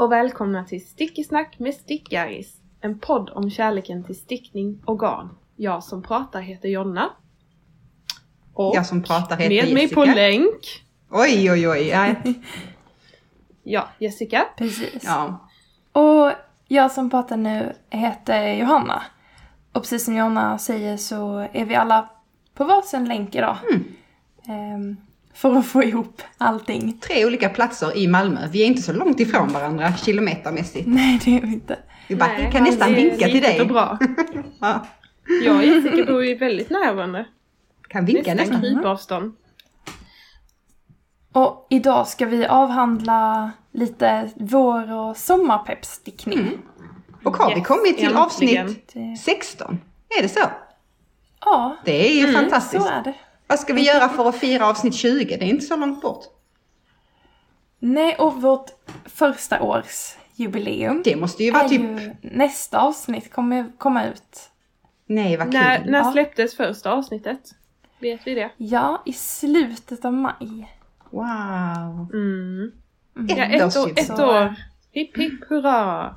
Och välkomna till Stickisnack med Stickaris. En podd om kärleken till stickning och garn. Jag som pratar heter Jonna. Och Jag som pratar heter med mig Jessica. på länk, Oj, oj, oj. Ja. ja, Jessica. Precis. ja. Och jag som pratar nu heter Johanna. Och precis som Johanna säger så är vi alla på varsin länk idag. Mm. Ehm, för att få ihop allting. Tre olika platser i Malmö. Vi är inte så långt ifrån varandra kilometermässigt. Nej, det är vi inte. Vi bara, Nej, kan nästan vinka till dig. bra. Ja. Jag och Jessica bor ju väldigt nära varandra. Kan vinka Nästan nästan. krypavstånd. Och idag ska vi avhandla lite vår och sommarpeppstickning. Mm. Och har vi Yes, kommit till äntligen. avsnitt Det- 16. Är det så? Ja, Det är ju Mm, fantastiskt. så är det. Vad ska vi göra för att fira avsnitt 20? Det är inte så långt bort. Nej, och vårt första års jubileum Det måste ju vara typ... ju nästa avsnitt kommer komma ut. Nej, vad När, kul. när Ja. släpptes första avsnittet? Vet vi det? Ja, i slutet av maj. Wow. Mm. Ett Ja, ett, år, ett år. Hipp hipp hurra!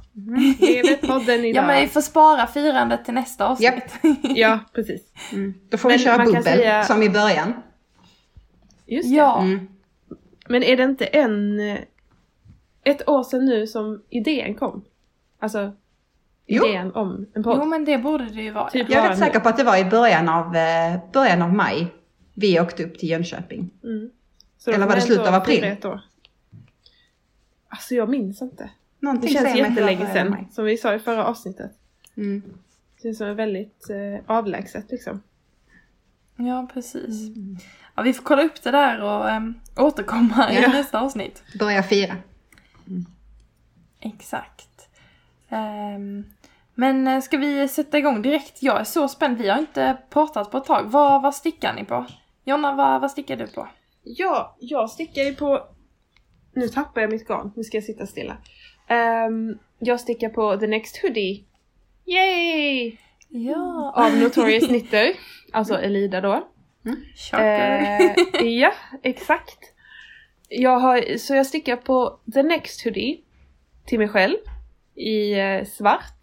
Leve podden idag. Ja, men vi får spara firandet till nästa avsnitt. Ja, precis. Mm. Då får vi Men köra man kan bubbel säga- som i början. Just det. ja, Mm. Men är det inte en... eh, Ett år sedan nu som idén kom? Alltså, Jo. idén om en podd. jo men det borde det ju vara. Typ. Jag är rätt säker på att det var i början av, eh, början av maj vi åkte upp till Jönköping. Mm. Eller var det vi slutet av april? Alltså jag minns inte. Det Någonting känns det var jättelänge sedan, maj. som vi sa i förra avsnittet. Mm. Det känns som väldigt eh, avlägset liksom. Ja, precis. Ja, vi får kolla upp det där och äm, återkomma i Ja. nästa avsnitt. Börja fira. Exakt. Ehm, men eh, ska vi sätta igång direkt? Jag är så spänd. Vi har inte pratat på ett tag. Vad, vad stickar ni på? Jonna, vad, vad stickar du på? Ja, jag stickar ju på... Nu tappar jag mitt garn, nu ska jag sitta stilla. Ehm, jag stickar på The Next Hoodie. Yay! Ja. Av Notorious Knitter. Alltså Elida då. Shocker. Eh, ja, exakt. Jag har, så jag stickar på The Next Hoodie till mig själv i eh, svart.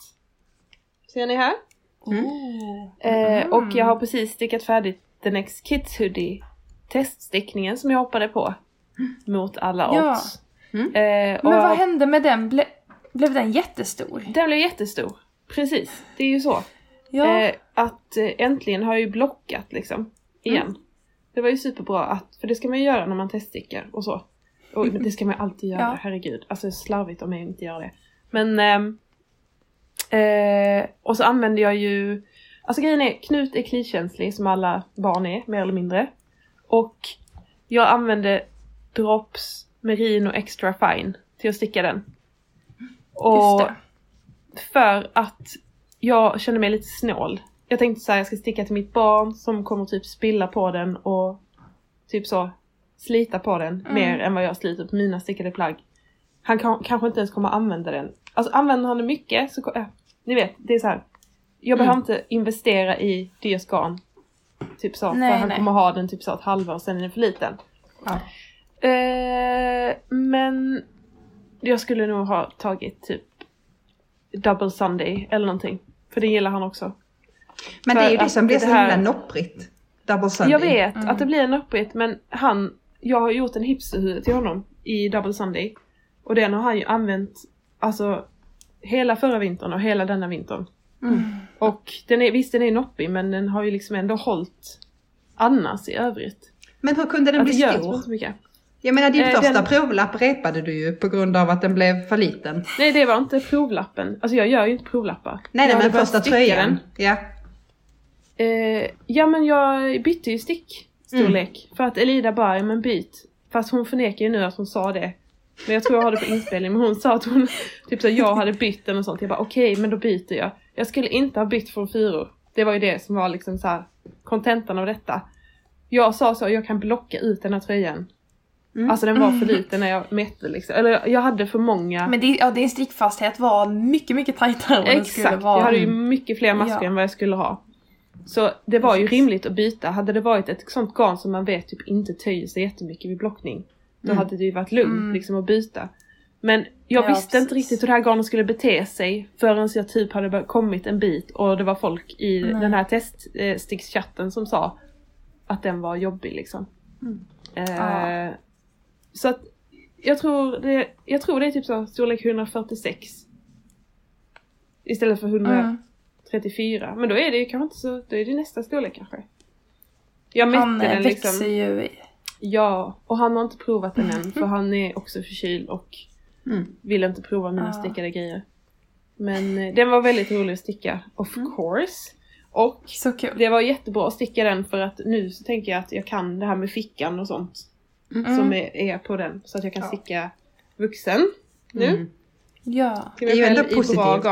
Ser ni här? Oh. Eh, och jag har precis stickat färdigt The Next Kids Hoodie teststickningen som jag hoppade på. Mot alla Ja. odds. Mm. Eh, Men vad hände med den? Ble, blev den jättestor? Den blev jättestor. Precis, det är ju så. Ja. Eh, att eh, äntligen har jag ju blockat liksom. Igen. Mm. Det var ju superbra att, för det ska man ju göra när man teststickar och så. Och det ska man ju alltid göra, Ja. herregud. Alltså det är slarvigt om jag inte gör det. Men... ehm, eh, och så använder jag ju... Alltså grejen är, Knut är klitkänslig som alla barn är, mer eller mindre. Och jag använde Drops Merino Extra Fine till att sticka den. Och för att jag kände mig lite snål. Jag tänkte så här, jag ska sticka till mitt barn som kommer typ spilla på den och typ så slita på den Mm. mer än vad jag sliter på mina stickade plagg. Han kan, kanske inte ens kommer använda den. Alltså använder han det mycket så, äh, ni vet, det är så här. Jag behöver Mm. inte investera i dyrt garn. Typ så, Nej, för han nej. kommer ha den typ så ett halvår och sen är den för liten. Ja. Eh, men jag skulle nog ha tagit typ Double Sunday eller någonting. För det gillar han också. Men det är ju För det som blir det så här- himla nopprigt. Double Sunday. Jag vet Mm. att det blir en uppbrett men han, jag har gjort en hipsterhud till honom i Double Sunday. Och den har han ju använt alltså hela förra vintern och hela denna vintern. Mm. Och den är, visst den är noppig men den har ju liksom ändå hållit annars i övrigt. Men hur kunde den Att bli stor? Jag menar din Eh, första den- provlapp repade du ju på grund av att den blev för liten. Nej det var inte provlappen. Alltså jag gör ju inte provlappar. Nej, nej men första tröjan. Ja. Eh, ja men jag bytte ju stickstorlek. Mm. För att Elida bara, men byt. Fast hon förnekar ju nu att hon sa det. Men jag tror jag har det på inspelning. Men hon sa att hon, typ så jag hade bytt den och sånt. Jag bara okej men då byter jag. Jag skulle inte ha bytt från fyror. Det var ju det som var liksom så här kontentan av detta. Jag sa så, jag kan blocka ut den här tröjan. Mm. Alltså den var för liten när jag mätte liksom. Eller jag hade för många. Men det, ja, din stickfasthet var mycket, mycket tajtare än vad den skulle Exakt, vara. jag hade ju mycket fler masker Ja. än vad jag skulle ha. Så det var ju rimligt att byta. Hade det varit ett sånt garn som man vet typ inte töjer sig jättemycket vid blockning. Då Mm. hade det ju varit lugnt Mm. liksom att byta. Men jag Ja, visste inte precis. riktigt hur det här garnet skulle bete sig förrän jag typ hade kommit en bit och det var folk i Nej. den här teststickschatten som sa att den var jobbig liksom. Eh, Ja. Så att jag tror, det, jag tror det är typ så storlek 146. Istället för 134. Mm. Men då är det ju kanske inte så, då är det nästa storlek kanske. Jag mätte Han eh, den växer liksom. ju i... Ja, och han har inte provat den än för han är också förkyld och Mm. vill inte prova mina Ja. stickade grejer. Men eh, den var väldigt rolig att sticka, of Mm. course. Och det var jättebra att sticka den för att nu så tänker jag att jag kan det här med fickan och sånt. Mm. Som är, är på den. Så att jag kan Ja. sticka vuxen nu. Mm. Ja. Till Det är ju ändå positivt.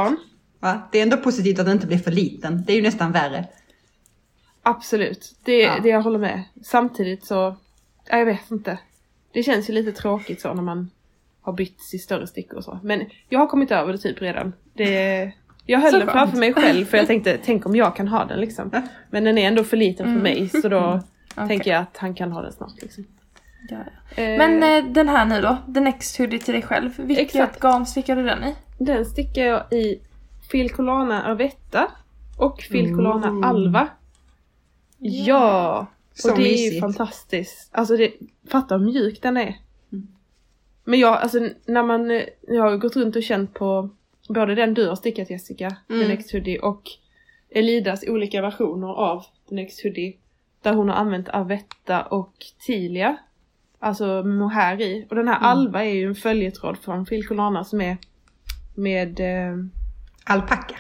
Va? Det är ändå positivt att den inte blir för liten. Det är ju nästan värre. Absolut, det, Ja. det jag håller med. Samtidigt så, ja, jag vet inte. Det känns ju lite tråkigt så när man har bytt i större stickor och så. Men jag har kommit över det typ redan. Det, jag höll Så den framför mig själv för jag tänkte, tänk om jag kan ha den liksom. Men den är ändå för liten för Mm. mig så då Okej. tänker jag att han kan ha den snart liksom. Ja, ja. Eh, Men eh, den här nu då, The Next Hoodie till dig själv. Vilket Exakt. garn stickar du den i? Den stickar jag i Filcolana Arvetta och Filcolana Ooh. Alva. Ja! Så och det är ju mysigt. fantastiskt. Alltså det, fatta hur mjuk den är. Mm. Men jag, alltså när man, eh, jag har gått runt och känt på både den du har stickat Jessica, Mm. The Next Hoodie och Elidas olika versioner av The Next Hoodie. Där hon har använt Arvetta och Tilia. Alltså mohair i. Och den här Mm. Alva är ju en följetråd från Filcolana som är med eh, Alpacka.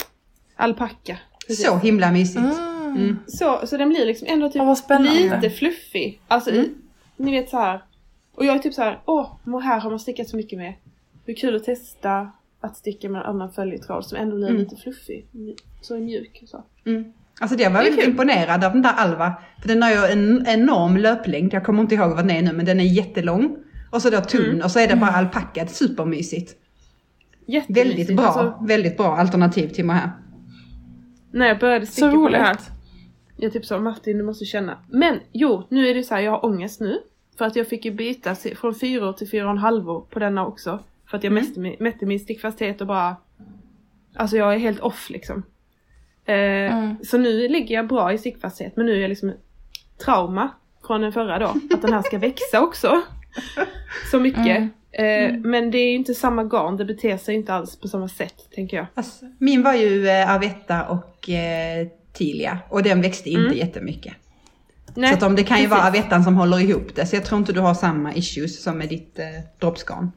alpacka. Precis. Så himla mysigt. Mm. Mm. Så, så den blir liksom ändå typ spännande. lite fluffig. Alltså i, Mm. ni vet så här. Och jag är typ så här, åh, mohair har man stickat så mycket med. Hur kul att testa att sticka med en annan följetråd som ändå blir Mm. lite fluffig. Så mjuk och så. Mm. Alltså det var väldigt imponerad av den där Alva. För den har ju en enorm löplängd. Jag kommer inte ihåg vad den är nu men den är jättelång. Och så då tunn Mm. och så är det bara alpackad. Supermysigt. Väldigt bra. Alltså, Väldigt bra alternativ till mohair. när jag började Så sticka på det här. roligt. Jag typ sa Martin du måste känna. Men jo, nu är det så här, jag har ångest nu. För att jag fick ju byta från 4 till 4,5 på denna också. För att jag Mm. mätte, min- mätte min stickfasthet och bara... Alltså jag är helt off liksom. Eh, Mm. Så nu ligger jag bra i stickfasthet men nu är jag liksom trauma från den förra då. Att den här ska växa också. Så mycket. Mm. Eh, Men det är ju inte samma garn, det beter sig inte alls på samma sätt tänker jag. Alltså, min var ju eh, Arvetta och eh, Tilia. Och den växte inte Mm. jättemycket. Nej, så att om det kan ju precis. vara Arvettan som håller ihop det. Så jag tror inte du har samma issues som med ditt eh, droppsgarn.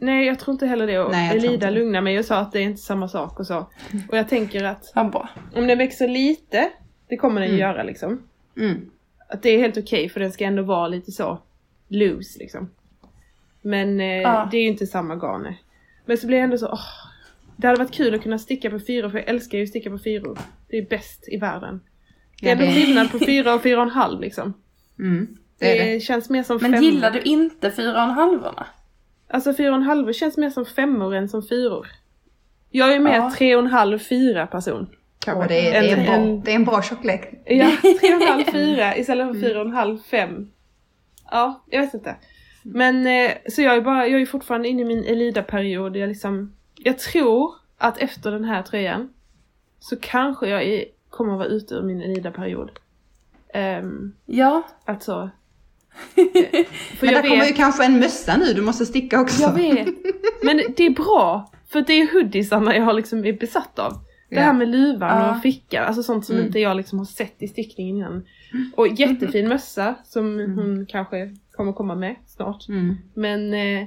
Nej jag tror inte heller det och Nej, Elida lugnade mig och sa att det är inte samma sak och så. Och jag tänker att Ja, om den växer lite, det kommer den Mm. göra liksom. Mm. Att det är helt okej för den ska ändå vara lite så loose liksom. Men eh, Ja. det är ju inte samma garn. Men så blir jag ändå så, åh, det hade varit kul att kunna sticka på fyra för jag älskar ju att sticka på fyror. Det är bäst i världen. Det är ändå skillnad på fyra och fyra och en halv liksom. Mm. Det Det, det. känns mer som Men femmor. gillar du inte fyra och en halvorna? Alltså fyra och en halv känns mer som femmor än som fyror. Jag är mer Ja. tre och en halv, fyra person. Kanske. Och det, är, det, är en En- bra, en- det är en bra tjocklek. Ja, tre och en halv, fyra istället Mm. för fyra och en halv, fem. Ja, jag vet inte. Men eh, så jag är bara, jag är fortfarande inne i min Elida-period. Jag liksom, jag tror att efter den här tröjan så kanske jag är, kommer att vara ute ur min Elida-period. Um, Ja. alltså. Men jag det kommer ju vet, kanske en mössa nu du måste sticka också. jag vet. Men det är bra. För det är hoodiesarna jag har liksom är besatt av. Det Ja. här med luvan Ja. och fickan, alltså sånt som Mm. inte jag liksom har sett i stickningen innan. Och jättefin mössa som hon kanske kommer komma med snart. Mm. Men eh,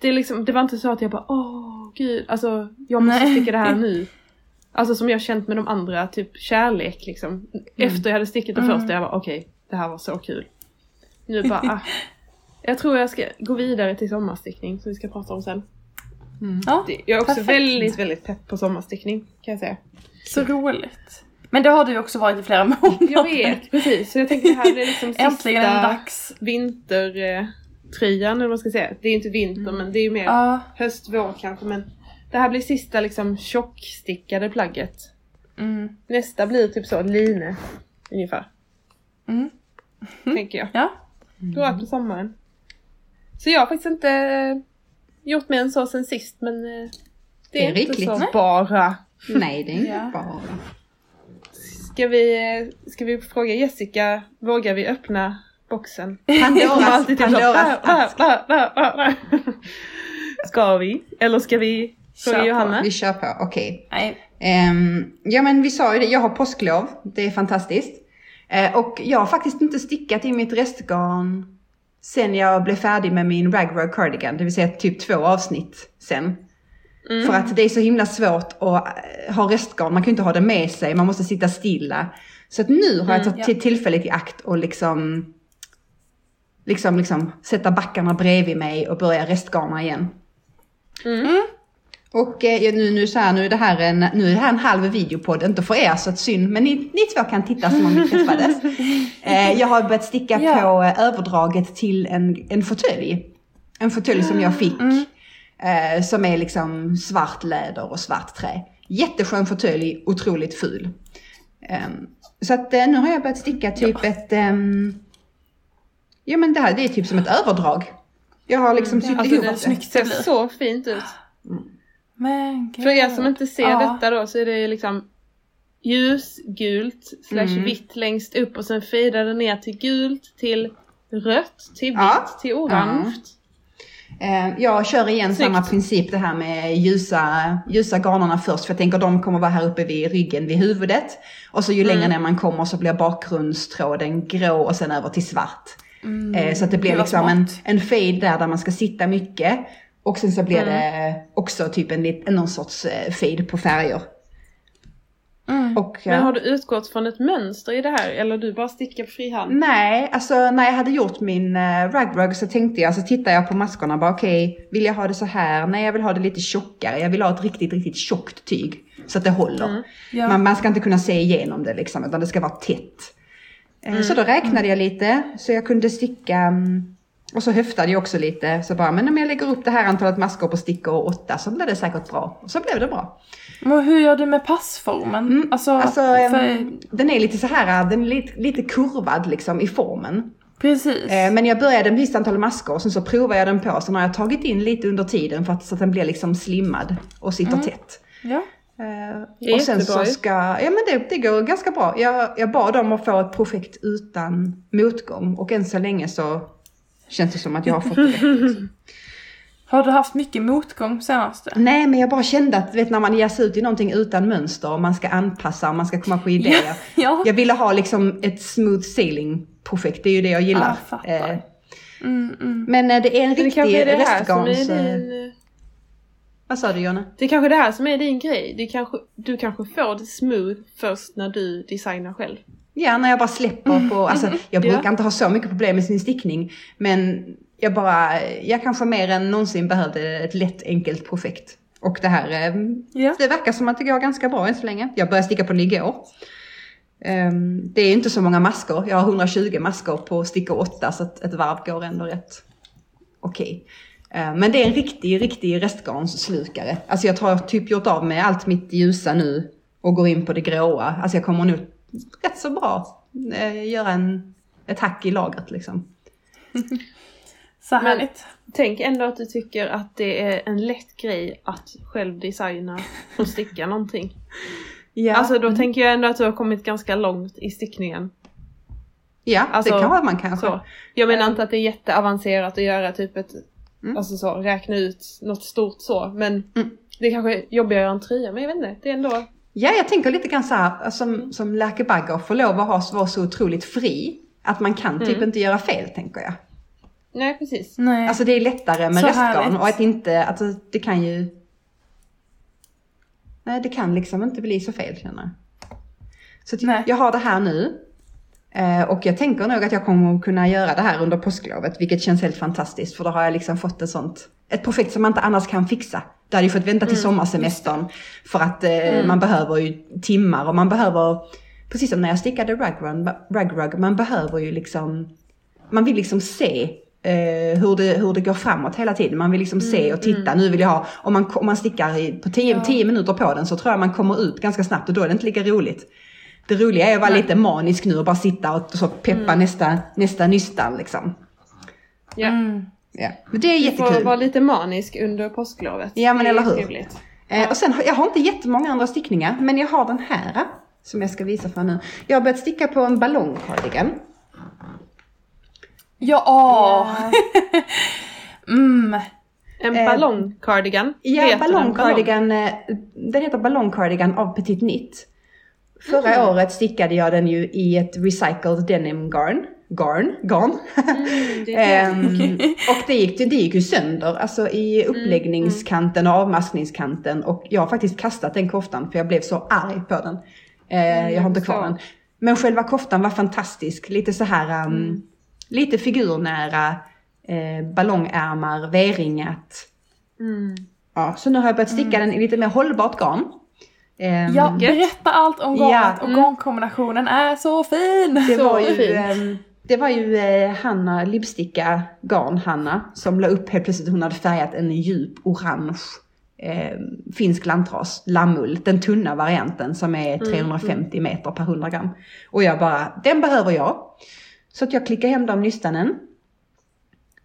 det, är liksom, det var inte så att jag bara åh gud, alltså jag måste Nej. sticka det här nu. Alltså som jag känt med de andra, typ kärlek liksom. Efter jag hade stickat det Mm. första, jag bara okej, det här var så kul. Nu bara, ah. Jag tror jag ska gå vidare till sommarstickning som vi ska prata om sen. Mm. ja. Det- Jag är också Perfekt. väldigt, väldigt pepp på sommarstickning kan jag säga. Så roligt. Men det har du ju också varit i flera månader. Jag vet, precis. Så jag tänkte det här blir liksom sista Äntligen dags. vintertröjan eller vad man ska säga. Det är inte vinter men det är ju mer Ja. höst, vår kanske. Men det här blir sista liksom tjockstickade plagget. Mm. Nästa blir typ så line ungefär. Mm. Tänker jag. Ja. Då är det på sommaren. Så jag har faktiskt inte... gjort mer än så sen sist men eh, det, Det är är, inte rikligt. så Nej. bara. Nej, det är inte Ja. bara. Ska vi, eh, ska vi fråga Jessica, vågar vi öppna boxen? Pandoras, typ Pandoras "Ah, ask. ah, ah, ah, ah." Ska vi? Eller ska vi Kör fråga på. Johanna? Vi kör på, okej. Nej. Ehm, ja men vi sa ju det, jag har påsklov. Det är fantastiskt. Eh, och jag har faktiskt inte stickat i mitt restgarn sen jag blev färdig med min Ragrug Cardigan, det vill säga typ två avsnitt sen. Mm. För att det är så himla svårt att eh, ha restgarn, man kan ju inte ha det med sig, man måste sitta stilla. Så att nu har jag Mm, tagit till tillfället i akt och liksom, liksom, liksom sätta backarna bredvid mig och börja restgarna igen. Mm. Och eh, nu, nu, så här, nu, är det här en, nu är det här en halv videopodd, inte för er så att synd, men ni, ni två kan titta som om vi träffades. eh, jag har börjat sticka Ja. på eh, överdraget till en, en fåtölj. En fåtölj som jag fick. Eh, som är liksom svart läder och svart trä. Jätteskön fåtölj, otroligt ful. Ehm, så att eh, nu har jag börjat sticka typ ett... ehm, ja men det här det är typ som ett överdrag. Jag har liksom sytt Alltså ihop det det. snyggt. ser så fint ut. Men För er som inte ser Ja. detta då så är det liksom ljusgult slash Mm. vitt längst upp och sen fejdar det ner till gult, till rött, till vitt, Ja. till orange. Eh, Jag kör igen Snyggt. samma princip det här med ljusa, ljusa garnerna först för jag tänker de kommer vara här uppe vid ryggen, vid huvudet. Och så ju Mm. längre ner man kommer så blir bakgrundstråden grå och sen över till svart. Mm. Eh, Så att det blir liksom en, en fade där, där man ska sitta mycket. Och sen så blir Mm. det också typ en, någon sorts eh, fade på färger. Mm. Och, Men har du utgått från ett mönster i det här eller du bara stickar på frihand? Nej, alltså när jag hade gjort min uh, ragrug så tänkte jag, så tittade jag på maskorna bara okej, vill jag ha det så här? Nej, jag vill ha det lite tjockare. Jag vill ha ett riktigt, riktigt tjockt tyg. Så att det håller. Mm. Ja. Man, man ska inte kunna se igenom det liksom, utan det ska vara tätt. Eh, Så då räknade jag lite, så jag kunde sticka, mm, och så höftade jag också lite. Så bara, men om jag lägger upp det här antalet maskor på stickor åtta så blir det säkert bra. Och så blev det bra. Men hur gör du med passformen? Mm, Alltså, Alltså, för, den är lite så här, den är lite, lite kurvad liksom i formen. precis. Eh, Men jag började med visst antal maskor och sen så provade jag den på. Sen har jag tagit in lite under tiden för att, så att den blir liksom slimmad och sitter tätt. ja. Eh, Det är och sen jättebra så ska, ja men det, det går ganska bra. Jag, jag bad om att få ett projekt utan motgång och än så länge så känns det som att jag har fått rätt. Har du haft mycket motgång senaste? Nej men jag bara kände att vet, när man ger sig ut i någonting utan mönster och man ska anpassa och man ska komma på idéer. Ja. Jag ville ha liksom ett smooth sailing projekt, det är ju det jag gillar. Ah. Eh, Mm, mm. men eh, det är en det riktig restgarns... eh, din... Vad sa du Jonna? Det är kanske det här som är din grej. Det kanske, du kanske får det smooth först när du designar själv. Ja, när jag bara släpper på, alltså jag brukar Ja. inte ha så mycket problem med sin stickning, men jag bara, jag kanske mer än någonsin behövde ett lätt enkelt projekt. Och det här, eh, Ja. det verkar som att det går ganska bra än så länge. Jag började sticka på den igår. Ehm, det är inte så många maskor, jag har 120 maskor på stickor 8 så att ett varv går ändå rätt okej. Ehm, Men det är en riktig, riktig restgarnsslukare. Alltså jag har typ gjort av med allt mitt ljusa nu och går in på det gråa. Alltså jag kommer nog rätt så bra eh, göra en, ett hack i lagret liksom. Så Men- härligt. Tänk ändå att du tycker att det är en lätt grej att själv designa och sticka någonting. Ja, Alltså då tänker jag ändå att du har kommit ganska långt i stickningen. ja alltså, det kan man kanske. Så. Jag menar inte att det är jätteavancerat att göra typ ett, Mm. alltså så, räkna ut något stort så, men Mm. det är kanske är jobbigare att göra en tröja, men jag vet inte, det är ändå... Ja, jag tänker lite grann så här, som, som Lärke Bagger får lov att ha, vara så otroligt fri. Att man kan typ Mm. inte göra fel, tänker jag. Nej precis. Nej. Alltså det är lättare med härligt. och att inte, alltså det kan ju... Nej, det kan liksom inte bli så fel känner jag. Så jag har det här nu. Eh, och jag tänker nog att jag kommer att kunna göra det här under påsklovet, vilket känns helt fantastiskt. För då har jag liksom fått ett sånt, ett projekt som man inte annars kan fixa. Det hade ju fått vänta till sommarsemestern. För att eh, man behöver ju timmar och man behöver, precis som när jag stickade ragrug, ragrug man behöver ju liksom, man vill liksom se eh, hur, det, hur det går framåt hela tiden. Man vill liksom se och titta, nu vill jag ha, om man, om man stickar i, på 10 Ja. 10 minuter på den så tror jag man kommer ut ganska snabbt och då är det inte lika roligt. Det roliga är att vara lite manisk nu och bara sitta och så peppa nästa, nästa nystan liksom. Ja. Mm. Ja. Men det är Du får jättekul. vara lite manisk under påsklovet. Ja, men eller hur? Trevligt. Eh, och sen, jag har inte jättemånga andra stickningar, men jag har den här som jag ska visa för nu. Jag har börjat sticka på en ballongcardigan. Ja! mm. En Eh, ballongcardigan. Ja, Heter den ballongcardigan, eh, den heter ballongcardigan av Petit Knit. Förra Mm. året stickade jag den ju i ett recycled denim garn. Garn? Garn? Mm, det Ehm, och det gick, det gick ju sönder, alltså i Mm, uppläggningskanten och avmaskningskanten. Och jag har faktiskt kastat den koftan för jag blev så arg på den. Eh, jag har inte kvar Mm, den. Men själva koftan var fantastisk. Lite så här, um, Mm. lite figurnära, eh, ballongärmar, V-ringat. Mm. Ja, så nu har jag börjat sticka den i lite mer hållbart garn. Ehm, Ja, berätta allt om garnet Ja. och Mm. garnkombinationen är så fin! Det Så var ju, fint. ehm, det var ju eh, Hanna Libsticka Garn-Hanna som la upp helt plötsligt, hon hade färgat en djup orange eh, finsk lantras, lammull, den tunna varianten som är 350 meter per 100 gram. Och jag bara, den behöver jag. Så att jag klickade hem de nystanen.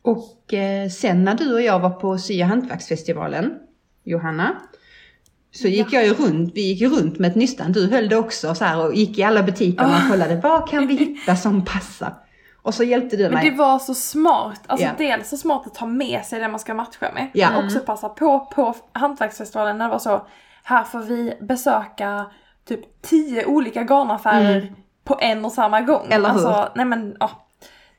Och eh, sen när du och jag var på Sya hantverksfestivalen, Johanna, så gick jag ju runt, vi gick ju runt med ett nystan, du höll det också så här och gick i alla butiker och kollade vad kan vi hitta som passar. Och så hjälpte du Men mig. det var så smart. Alltså Ja. dels så smart att ta med sig det man ska matcha med. Ja. Men också passa på på hantverksfestivalen när det var så, här får vi besöka typ tio olika garnaffärer på en och samma gång. Mm. Eller hur? Alltså, nej men ja.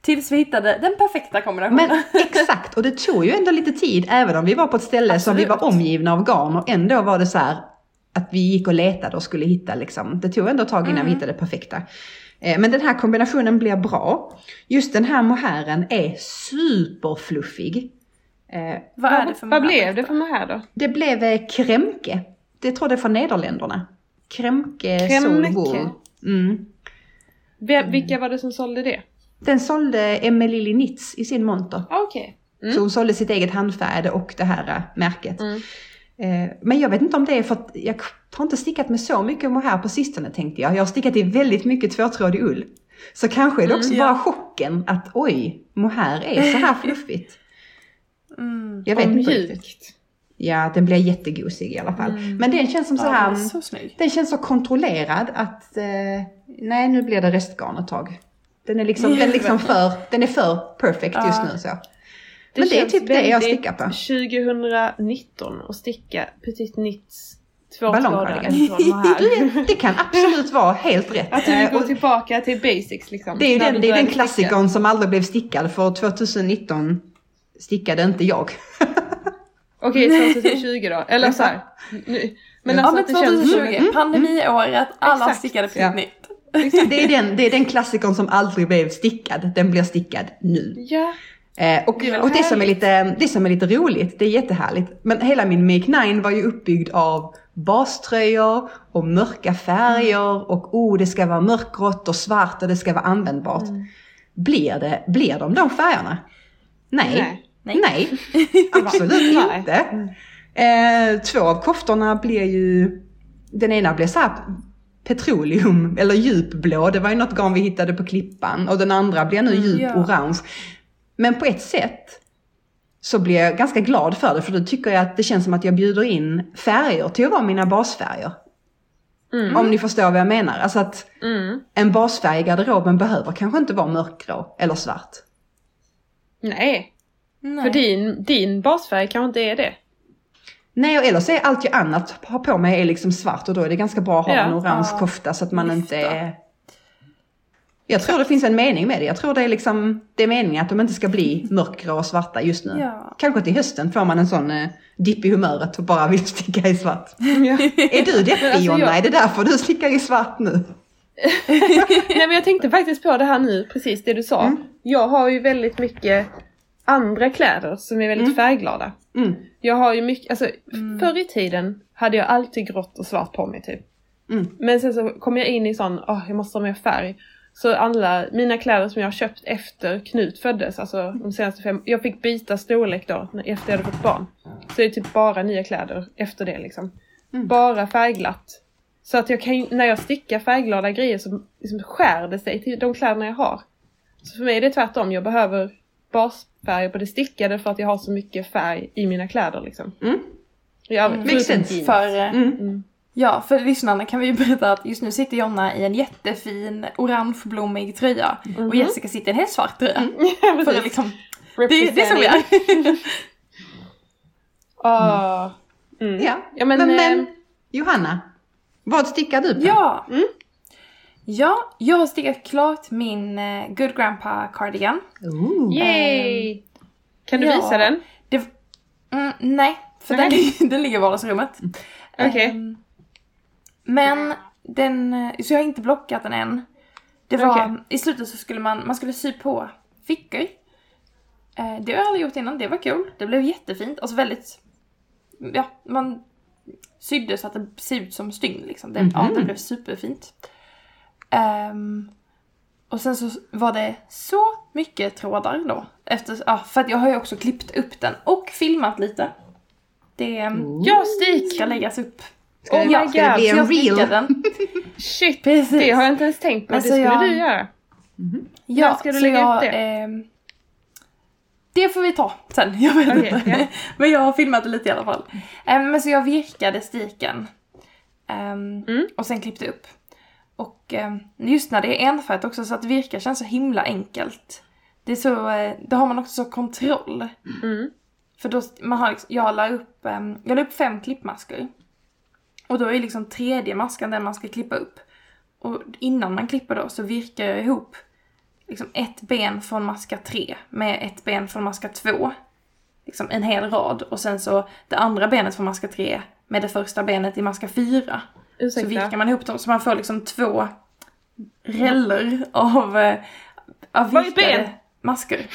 Tills vi hittade den perfekta kombinationen. Men exakt, och det tog ju ändå lite tid även om vi var på ett ställe som vi var Absolut. omgivna av garn och ändå var det så här att vi gick och letade och skulle hitta liksom. Det tog ändå ett tag innan vi hittade det perfekta. Eh, Men den här kombinationen blir bra. Just den här mohären är superfluffig. Eh, vad är det för Vad mohair? blev det för här då? Det blev eh, kremke. Det tror jag är från Nederländerna. Kremke, Kremke. Mm. Vilka var det som sålde det? Den sålde Emelie Nitz i sin monter. Ah, Okej. Mm. Så hon sålde sitt eget handfärgade och det här äh, märket. Mm. Eh, men jag vet inte om det är för att jag har inte stickat med så mycket mohair på sistone tänkte jag. Jag har stickat i väldigt mycket tvåtrådig ull. Så kanske är det också Mm, bara ja. chocken att oj, mohair är så här fluffigt. Mm. Jag vet inte riktigt. mjukt. Ja, den blir jättegosig i alla fall. Mm. Men den känns som så Ja, här, är så den känns så kontrollerad att eh, nej nu blir det restgarn ett tag. Den är liksom, den är liksom för, den är för perfect just Ja. nu så. Men det är typ det jag stickar på. 2019 och sticka Petit Nits Ballongcardigan. tvåtrådiga här. Det kan absolut vara helt rätt. Att du Eh, går och tillbaka till basics liksom. det är ju den, det är den klassikern som aldrig blev stickad för 2019 stickade inte jag. Okej, 2020 då. Eller så här. Nu. Men ja alltså men det känns 2020, som... pandemiåret, alla Exakt. stickade Ja. Petit Det är, den, det är den klassikern som aldrig blev stickad, den blir stickad nu. Ja. Eh, och Det och det, som är lite, det som är lite roligt, det är jättehärligt. Men hela min Make 9 var ju uppbyggd av baströjor och mörka färger och oh det ska vara mörkgrått och svart och det ska vara användbart. Mm. Blir, det, blir de de färgerna? Nej. Nej. Nej. Absolut inte. Eh, två av koftorna blir ju, den ena blir så här petroleum eller djupblå, det var ju något garn vi hittade på klippan och den andra blir nu djup ja. orange. Men på ett sätt så blir jag ganska glad för det för då tycker jag att det känns som att jag bjuder in färger till att vara mina basfärger. Mm. Om ni förstår vad jag menar. Alltså att Mm. en basfärg i garderoben behöver kanske inte vara mörkgrå eller svart. Nej. Nej. För din, din basfärg kanske inte är det. Nej, eller så är allt jag annat har på mig är liksom svart och då är det ganska bra att ha Ja. en orange Ja. kofta så att man inte Lyfta. är... Jag tror det finns en mening med det. Jag tror det är liksom, det är meningen att de inte ska bli mörkgrå och svarta just nu. Ja. Kanske till hösten får man en sån eh, dipp i humöret och bara vill sticka i svart. Ja. Är du deppig alltså, Jonna? jag- Är det därför du stickar i svart nu? Nej men jag tänkte faktiskt på det här nu, precis det du sa. Mm. Jag har ju väldigt mycket andra kläder som är väldigt Mm. färgglada. Mm. Jag har ju mycket, alltså Mm. förr i tiden hade jag alltid grått och svart på mig typ. Mm. Men sen så kom jag in i sån, åh jag måste ha mer färg. Så alla mina kläder som jag har köpt efter Knut föddes, alltså de senaste fem, jag fick byta storlek då efter jag hade fått barn. Så det är typ bara nya kläder efter det liksom. Mm. Bara färgglatt. Så att jag kan, när jag stickar färgglada grejer så liksom skär det sig till de kläderna jag har. Så för mig är det tvärtom, jag behöver färg på det stickade för att jag har så mycket färg i mina kläder liksom. Mm. Övrigt, Mm. Makes sense. För, eh, Mm. Mm. ja, för lyssnarna kan vi ju berätta att just nu sitter Jonna i en jättefin orangeblommig tröja och Mhm. Jessica sitter i en helt svart tröja. Ja, För precis. liksom, det, det är så vi är. Ah. Mm. Ja. Ja, men, men, men eh, Johanna, vad stickar du på? Ja! Mm. Ja, jag har stickat klart min eh, Good Grandpa cardigan. Ooh. Yay! Kan du ja. visa den? Det, mm, nej, för Nej. Den, ligger- den ligger i vardagsrummet. Okej. Ehm, men den, eh, så jag har inte blockat den än. Det var, Okej. i slutet så skulle man, man skulle sy på fickor. Eh, det har jag aldrig gjort innan, det var kul. Det blev jättefint, alltså väldigt, ja, man sydde så att det ser ut som stygn liksom. Det, Ja, Mhm. det blev superfint. Ehm, och sen så var det så mycket trådar då. Efter, ja, för att jag har ju också klippt upp den och filmat lite. Det ehm, Ooh. Ja, stick! ska läggas upp. Ska det, Oh my ska det God, bli en jag reel? den. Shit! Precis. Det har jag inte ens tänkt på. Men det skulle jag- du göra. Ja, När ska du så lägga jag, upp det? ehm, det får vi ta sen, jag vet Okej, inte. ja. Men jag har filmat det lite i alla fall. Ehm, men så jag virkade stiken. Ehm, Mm. Och sen klippte upp. Och ehm, just när det är enfärgat också så att virka känns så himla enkelt. Det är så, eh, då har man också så kontroll. Mm. För då, man har liksom, jag la upp, ehm, jag la upp fem klippmasker. Och då är liksom tredje masken den man ska klippa upp. Och innan man klipper då så virkar jag ihop liksom ett ben från maska tre med ett ben från maska två. Liksom en hel rad. Och sen så det andra benet från maska tre med det första benet i maska fyra. Så Ursäkta. virkar man ihop dem så man får liksom två reller av, eh, av Vad är ett ben? masker.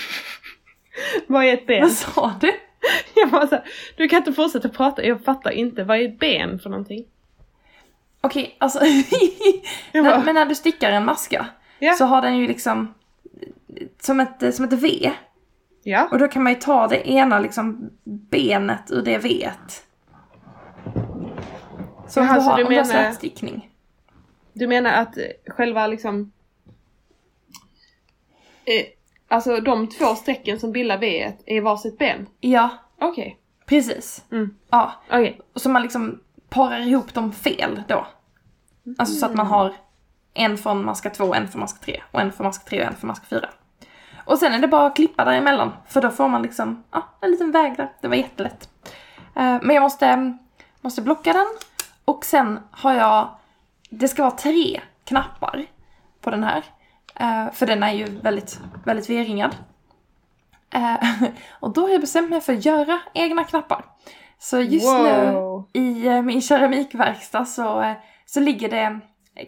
Vad är ett ben? Vad sa du? Jag bara så här, du kan inte fortsätta prata, jag fattar inte. Vad är ett ben för någonting? Okej, alltså. Jag bara, när, men när du stickar en maska Ja. så har den ju liksom som ett, som ett V. ja. Och då kan man ju ta det ena liksom benet ur det V't. Så om Jaha, du har, menar- slätstickning. Du menar att själva liksom... Eh, alltså de två strecken som bildar V är varsitt ben? Ja, Okej. precis. Mm. Ja, och så man liksom parar ihop dem fel då. Alltså så att man har en från maska 2, en från maska 3 och en från maska 3 och en från maska 4. Och sen är det bara att klippa däremellan för då får man liksom ja, en liten väg där. Det var jättelätt. Eh, men jag måste, måste blocka den och sen har jag, det ska vara tre knappar på den här. Eh, för den är ju väldigt, väldigt V-ringad. Eh, och då har jag bestämt mig för att göra egna knappar. Så just nu Wow. i eh, min keramikverkstad så, så ligger det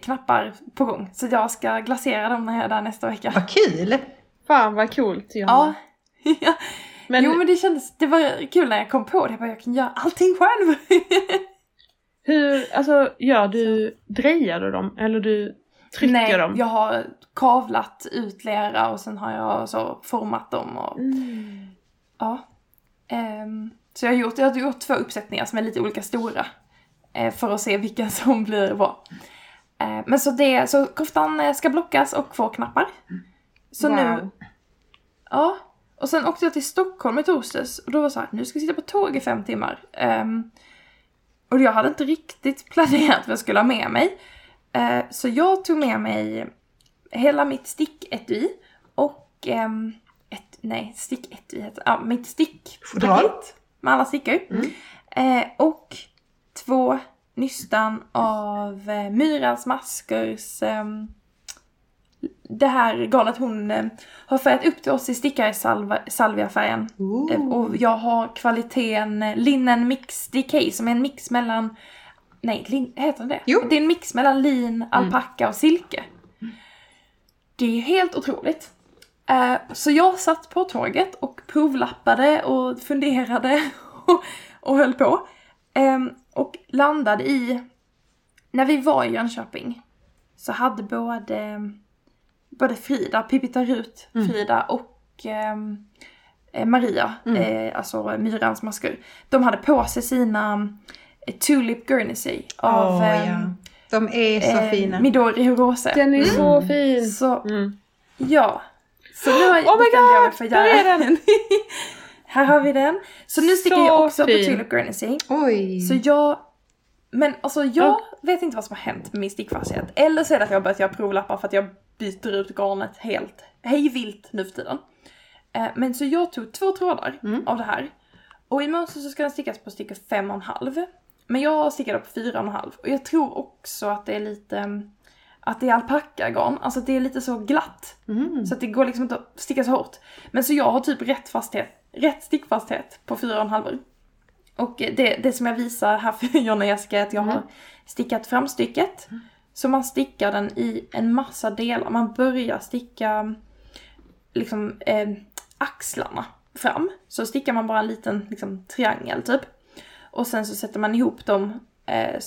knappar på gång. Så jag ska glasera dem när jag är där nästa vecka. Vad kul! Fan vad coolt Johanna. Ja. Men, Jo men det kändes, det var kul när jag kom på det. Jag bara, jag kan göra allting själv. hur, alltså gör du, drejar du dem eller du trycker Nej, dem? jag har kavlat ut lera och sen har jag så format dem och Mm. ja. Ehm, så jag har, gjort, jag har gjort två uppsättningar som är lite olika stora. eh, för att se vilka som blir bra. Eh, men så det, så koftan eh, ska blockas och få knappar. Så Wow. nu, ja. Och sen åkte jag till Stockholm i torsdags och då var det så här, nu ska jag sitta på tåg i fem timmar. Ehm, och jag hade inte riktigt planerat vad jag skulle ha med mig. Eh, så jag tog med mig hela mitt sticketui och ehm, ett, nej, sticketui heter ja, mitt stickpaket med alla stickor. Mm. Eh, och två nystan av eh, Myrans maskers ehm, det här garnet hon eh, har färgat upp till oss i stickare salva, salviafärgen. Ooh. Eh, Och jag har kvaliteten eh, Linen Mix DK som är en mix mellan Nej, lin, heter det Jo. Mm. Det är en mix mellan lin, alpacka och silke. Det är helt otroligt. Eh, så jag satt på tåget och provlappade och funderade och, och höll på. Ehm, och landade i... När vi var i Jönköping så hade både, både Frida, Pipita Rut, Frida och ehm, eh, Maria, eh, alltså Myrans masker, de hade på sig sina eh, Tulip Guernsey av ehm, ja. De är så eh, fina. Midori Hirose. Den är så fin! Så Mm. ja, Så nu har jag Oh my God, för där är den. Här har vi den. Så nu sticker Så jag också fin. på Tulip Guernsey. Oj. Så jag... Men alltså jag Ja. vet inte vad som har hänt med min stickfasthet. Eller så är det att jag har börjat göra provlappar för att jag byter ut garnet helt hej vilt nu för tiden. Eh, Men så jag tog två trådar Mm. av det här. Och i mönster så ska den stickas på sticka fem och en halv. Men jag stickade på fyra och en halv. Och jag tror också att det är lite... mm, Att det är alpackagarn. Alltså att det är lite så glatt. Mm. Så att det går liksom inte att sticka så hårt. Men så jag har typ rätt fasthet, rätt stickfasthet på fyra och det, det som jag visar här för Jonna och Jessica är att jag har stickat framstycket. Så man stickar den i en massa delar. Man börjar sticka liksom eh, axlarna fram. Så stickar man bara en liten liksom, triangel typ. Och sen så sätter man ihop dem eh,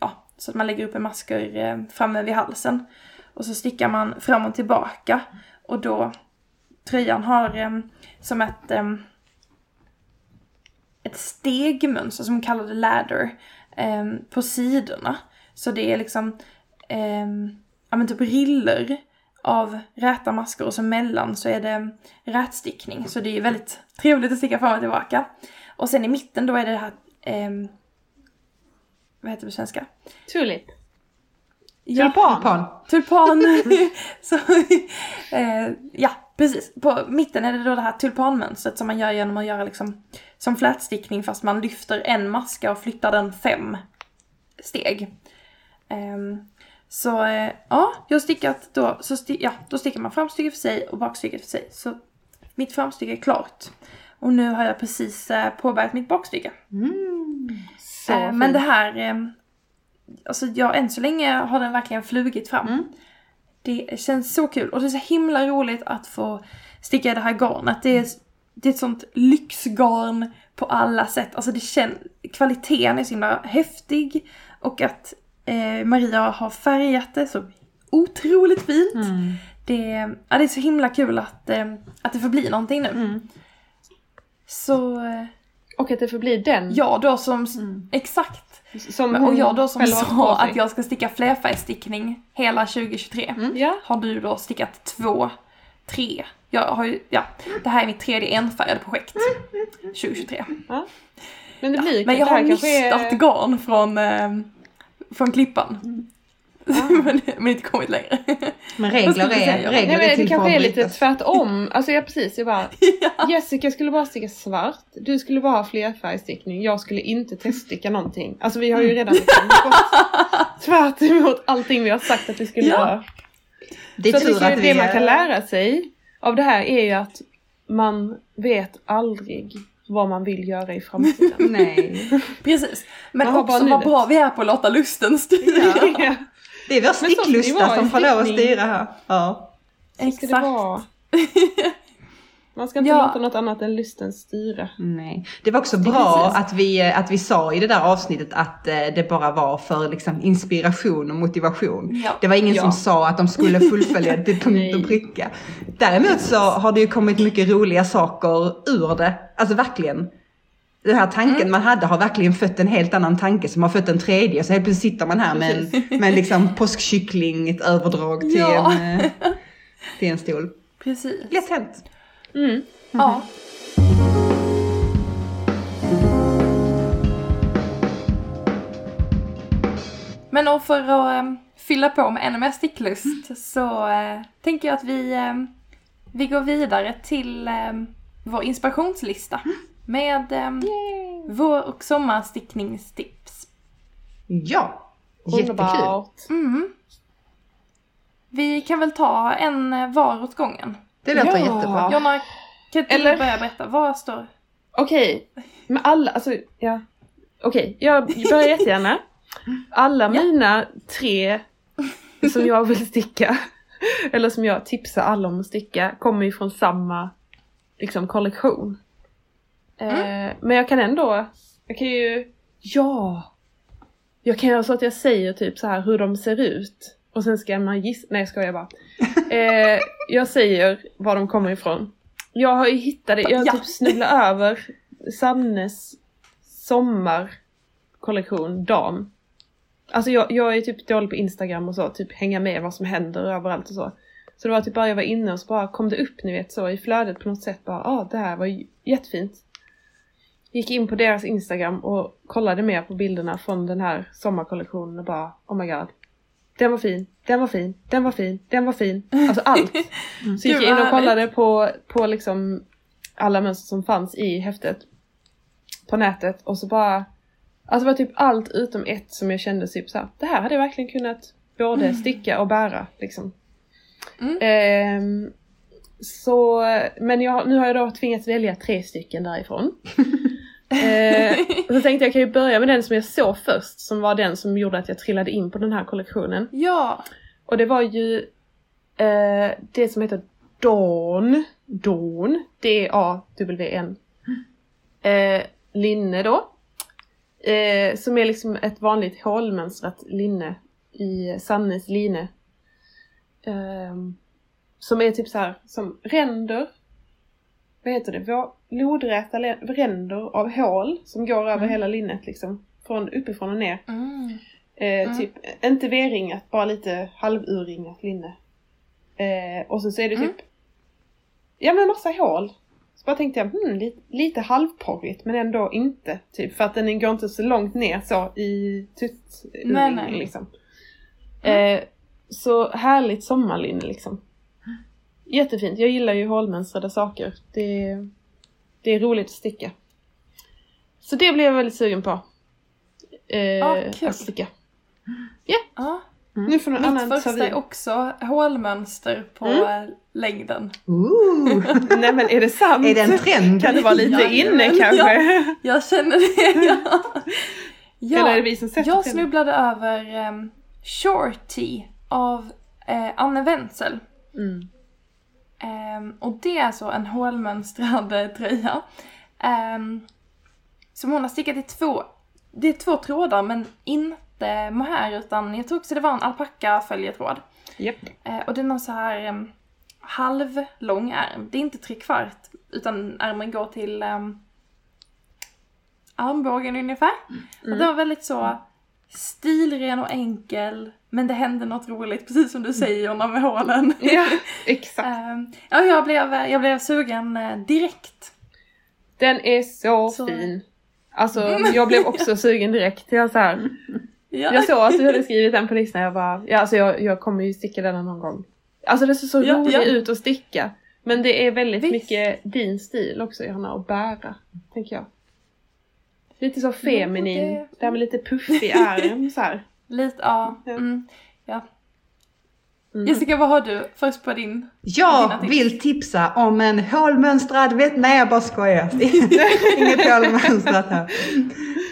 ja, så att man lägger upp en masker eh, framme vid halsen. Och så stickar man fram och tillbaka. Och då, tröjan har eh, som ett, eh, ett stegmönster som hon kallar det ladder eh, på sidorna. Så det är liksom, eh, ja men typ riller av räta masker och så mellan så är det rätstickning. Så det är väldigt trevligt att sticka fram och tillbaka. Och sen i mitten då är det det här, eh, vad heter det på svenska? Tulip. Ja, Tulpan. tulpan. så, eh, ja, precis. På mitten är det då det här tulpanmönstret som man gör genom att göra liksom som flätstickning fast man lyfter en maska och flyttar den fem steg. Ehm, så eh, ja, jag stickat då, så sti- ja, då stickar man framstycket för sig och bakstycket för sig. Så mitt framstycke är klart. Och nu har jag precis eh, påbörjat mitt bakstycke. Så Eh, men det här, eh, alltså jag än så länge har den verkligen flugit fram. Mm. Det känns så kul och det är så himla roligt att få sticka i det här garnet. Det är, det är ett sånt lyxgarn på alla sätt. Alltså det känns, kvaliteten är så himla häftig och att eh, Maria har färgat det så otroligt fint. Mm. Det, ja, det är så himla kul att, eh, att det får bli någonting nu. Mm. Så eh, Och att det får bli den. jag då som, Mm. exakt. Som och jag då som sa att jag ska sticka flerfärgstickning hela 2023. Ja. Har du då stickat två, tre. Jag har ju, ja, det här är mitt tredje enfärgade projekt. 2023. Men det blir Men jag det här har kanske är- garn från, eh, från klippan. Ah. men, men inte kommit längre. Men regler är, säga? regler Nej är men det till för kanske att är lite tvärtom. Alltså ja precis, jag bara ja. Jessica skulle bara sticka svart, du skulle bara ha flerfärgstickning, jag skulle inte teststicka någonting. Alltså vi har ju redan liksom gått tvärt emot allting vi har sagt att vi skulle Ja. göra. Det Så är att tur det, att vi det man kan är- lära sig av det här är ju att man vet aldrig vad man vill göra i framtiden. Nej. Precis. Men Man också vad bra vi är på att låta lusten styra. Ja. Det är vår sticklusta som får lov att styra här. Ja. Exakt. Man ska inte Ja. låta något annat än lusten styra. Nej. Det var också Det bra att vi, att vi sa i det där avsnittet att eh, det bara var för liksom, inspiration och motivation. Ja. Det var ingen Ja. som sa att de skulle fullfölja det till punkt och pricka. Däremot så har det ju kommit mycket roliga saker ur det. Alltså verkligen. Den här tanken Mm. man hade har verkligen fött en helt annan tanke som har fött en tredje. Så helt plötsligt sitter man här med en, med en liksom påskkyckling, ett överdrag till, en, eh, till en stol. Precis. Lätt hänt. Mm. Ja. Men och för att eh, fylla på med ännu mer sticklust så eh, tänker jag att vi, eh, vi går vidare till eh, vår inspirationslista med eh, vår och sommarstickningstips. Ja, jättekul. Mm. Vi kan väl ta en var åt gången. Det låter Ja. jättebra. Jonna, kan inte Eller- du börja berätta? Vad står... Okej, men alla, alltså ja. Okej, jag börjar jättegärna. Alla Ja. mina tre som jag vill sticka, eller som jag tipsar alla om att sticka, kommer ju från samma liksom kollektion. Eh, men jag kan ändå, jag kan ju, ja! Jag kan göra så att jag säger typ så här hur de ser ut. Och sen ska man gissa, nej jag skojar bara. Eh, jag säger var de kommer ifrån. Jag har ju hittat det, jag har Ja. typ snubblat över Sannes sommarkollektion dam. Alltså jag, jag är typ dålig på Instagram och så, typ hänga med vad som händer överallt och så. Så det var typ bara jag var inne och så bara kom det upp ni vet så i flödet på något sätt bara ah, det här var jättefint. Gick in på deras Instagram och kollade mer på bilderna från den här sommarkollektionen och bara oh my god. Den var fin, den var fin, den var fin, den var fin. Alltså allt. Så gick jag in och kollade på, på liksom alla mönster som fanns i häftet på nätet och så bara Alltså det var typ allt utom ett som jag kände typ såhär, det här hade jag verkligen kunnat både sticka och bära liksom. Mm. Ehm, så, men jag, nu har jag då tvingats välja tre stycken därifrån. Ehm, och så tänkte jag kan ju börja med den som jag såg först, som var den som gjorde att jag trillade in på den här kollektionen. Ja. Och det var ju eh, det som heter Dawn. Dawn. D-A-W-N. Eh, linne då. Eh, som är liksom ett vanligt hålmönstrat linne i Sannes linne. Ehm, som är typ så här som ränder. Vad heter det? Vå- Lodräta ränder av hål som går över hela linnet liksom. Från uppifrån och ner. Mm. Eh, Mm. Typ, inte V-ringat, bara lite halvurringat linne. Eh, och så, så är det typ, Mm. ja men massa hål. Så bara tänkte jag, hmm, lite, lite halvporrigt men ändå inte. Typ, för att den går inte så långt ner så i nej. liksom. Eh, så härligt sommarlinne liksom. Jättefint, jag gillar ju hålmönstrade saker. Det, det är roligt att sticka. Så det blev jag väldigt sugen på. Eh, Ah, att sticka. Ja. Nu får någon Mitt annan ta första är också hålmönster på Mm. eh, längden. Ooh. Nej men är det sant? Är det en trend? Kan det vara lite Jajamän, inne kanske? Jag känner det, ja. ja. Eller är det vi som Jag snubblade över um, Shorty av eh, Anne Wenzel. Mm. Ehm, och det är alltså en hålmönstrad eh, tröja. Um, som hon har stickat i två, det är två trådar men inte mohair utan jag tror också det var en alpacka följetråd. Japp. Eh, och den har så här um, halvlång ärm. Det är inte tre kvart utan ärmen går till um, armbågen ungefär. Och den var väldigt så stilren och enkel. Men det hände något roligt, precis som du säger Jonna med hålen. Ja, exakt. Ehm, ja, jag blev, jag blev sugen eh, direkt. Den är så, Så- fin. Alltså jag blev också sugen direkt. Jag, så här, Ja. jag såg att du hade skrivit den på listan. Jag bara, ja alltså jag, jag kommer ju sticka den någon gång. Alltså det ser så Ja, roligt ja. ut att sticka. Men det är väldigt Visst. mycket din stil också Johanna, att bära. Tänker jag. Lite så feminin. det- Det här med lite puffig arm så här. Lite, ja. Ja. Mm, ja. Mm. Jessica, vad har du först på din? Jag tips. vill tipsa om en hålmönstrad, vet, nej jag bara skojar. Inget hålmönstrat här.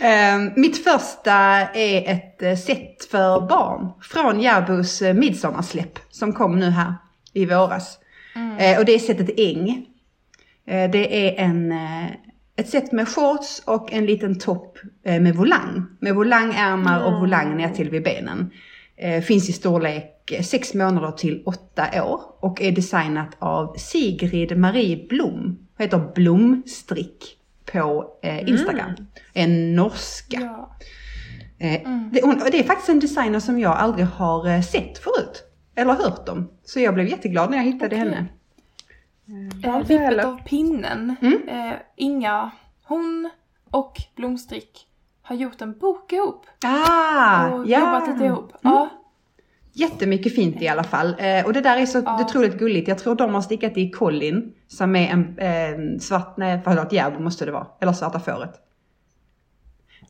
Ehm, mitt första är ett eh, set för barn från Järbos uh, midsommarsläpp som kom nu här i våras. Eh, och det är setet Äng. Eh, det är en, eh, ett set med shorts och en liten topp eh, med volang. Med volangärmar och volang ner till vid benen. Eh, finns i storlek 6 månader till 8 år och är designat av Sigrid Marie Blom. Heter Blomstrick på eh, Instagram. En norska. Ja. Eh, Mm. det, hon, är faktiskt en designer som jag aldrig har eh, sett förut. Eller hört om. Så jag blev jätteglad när jag hittade Okej. henne. Heller. Vippet av pinnen. Mm. Eh, Inga, hon och Blomstrick har gjort en bok ihop. Ah, och ja! jobbat lite ihop. Ja. Jättemycket fint i alla fall. Eh, och det där är så Ja. otroligt gulligt. Jag tror de har stickat i Colin, som är en eh, svart, nej förlåt, Järbo måste det vara. Eller Svarta fåret.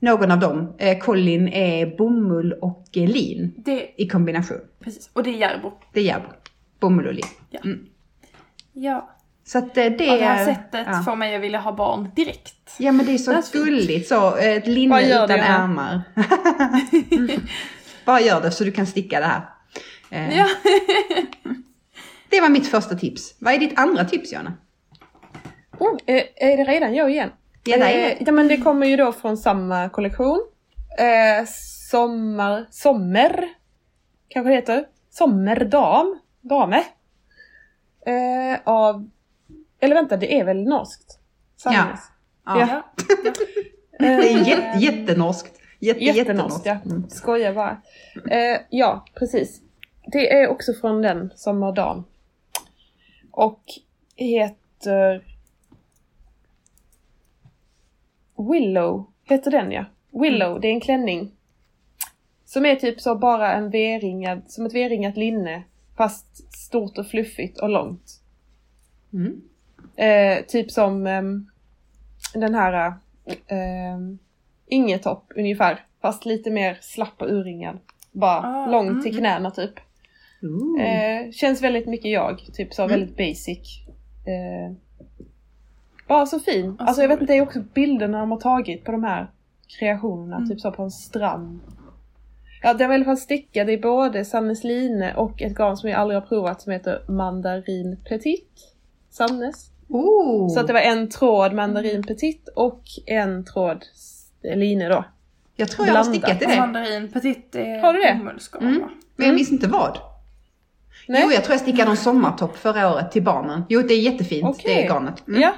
Någon av dem. Eh, Colin är bomull och lin Det, i kombination. precis. Och det är Järbo. Det är Järbo. Bomull och lin. Ja. Så att eh, det Och det här är... sättet ja. får mig att vilja ha barn direkt. Ja men det är så That's fint. gulligt så. eh, Ett linne Vad gör utan det, ärmar. Bara gör det så du kan sticka det här. Eh, Ja. Det var mitt första tips. Vad är ditt andra tips Jonna? Oh, är, är det redan jag igen? Ja, det är det. Eh, ja, men det kommer ju då från samma kollektion. Eh, sommar... Sommer? Kanske det heter? Sommerdam? Dame? Eh, av... Eller vänta, det är väl norskt? Sannes. Ja. Ja. Det är Eh, jätte, jättenorskt. Jätte, Jättenorskt, ja. Skojar bara. Eh, ja, precis. Det är också från den, Sommardam. Och heter Willow, heter den ja. Willow, det är en klänning. Som är typ så bara en V-ringad, som ett V-ringat linne. Fast stort och fluffigt och långt. Mm. Eh, typ som ehm, den här eh, Ingetopp ungefär. Fast lite mer slapp och urringad. Bara Ah, lång till mm. knäna typ. Eh, känns väldigt mycket jag, typ så Mm. väldigt basic. Eh, bara så fin. Alltså, Alltså jag vet inte, det är också bilderna de har tagit på de här kreationerna, Mm. typ så på en strand. Ja, den var i alla fall stickad i både Sannes line och ett garn som jag aldrig har provat som heter Mandarin Petit. Sannes. Ooh. Så att det var en tråd Mandarin Petit och en tråd line då. jag tror jag har blandat. stickat i det. mandarin petit är Har du det? bomullsgarn Mm. va? Men jag minns inte vad. Nej? Jo, jag tror jag stickade en sommartopp förra året till barnen. Jo, det är jättefint, Okej. det garnet. Mm. Ja.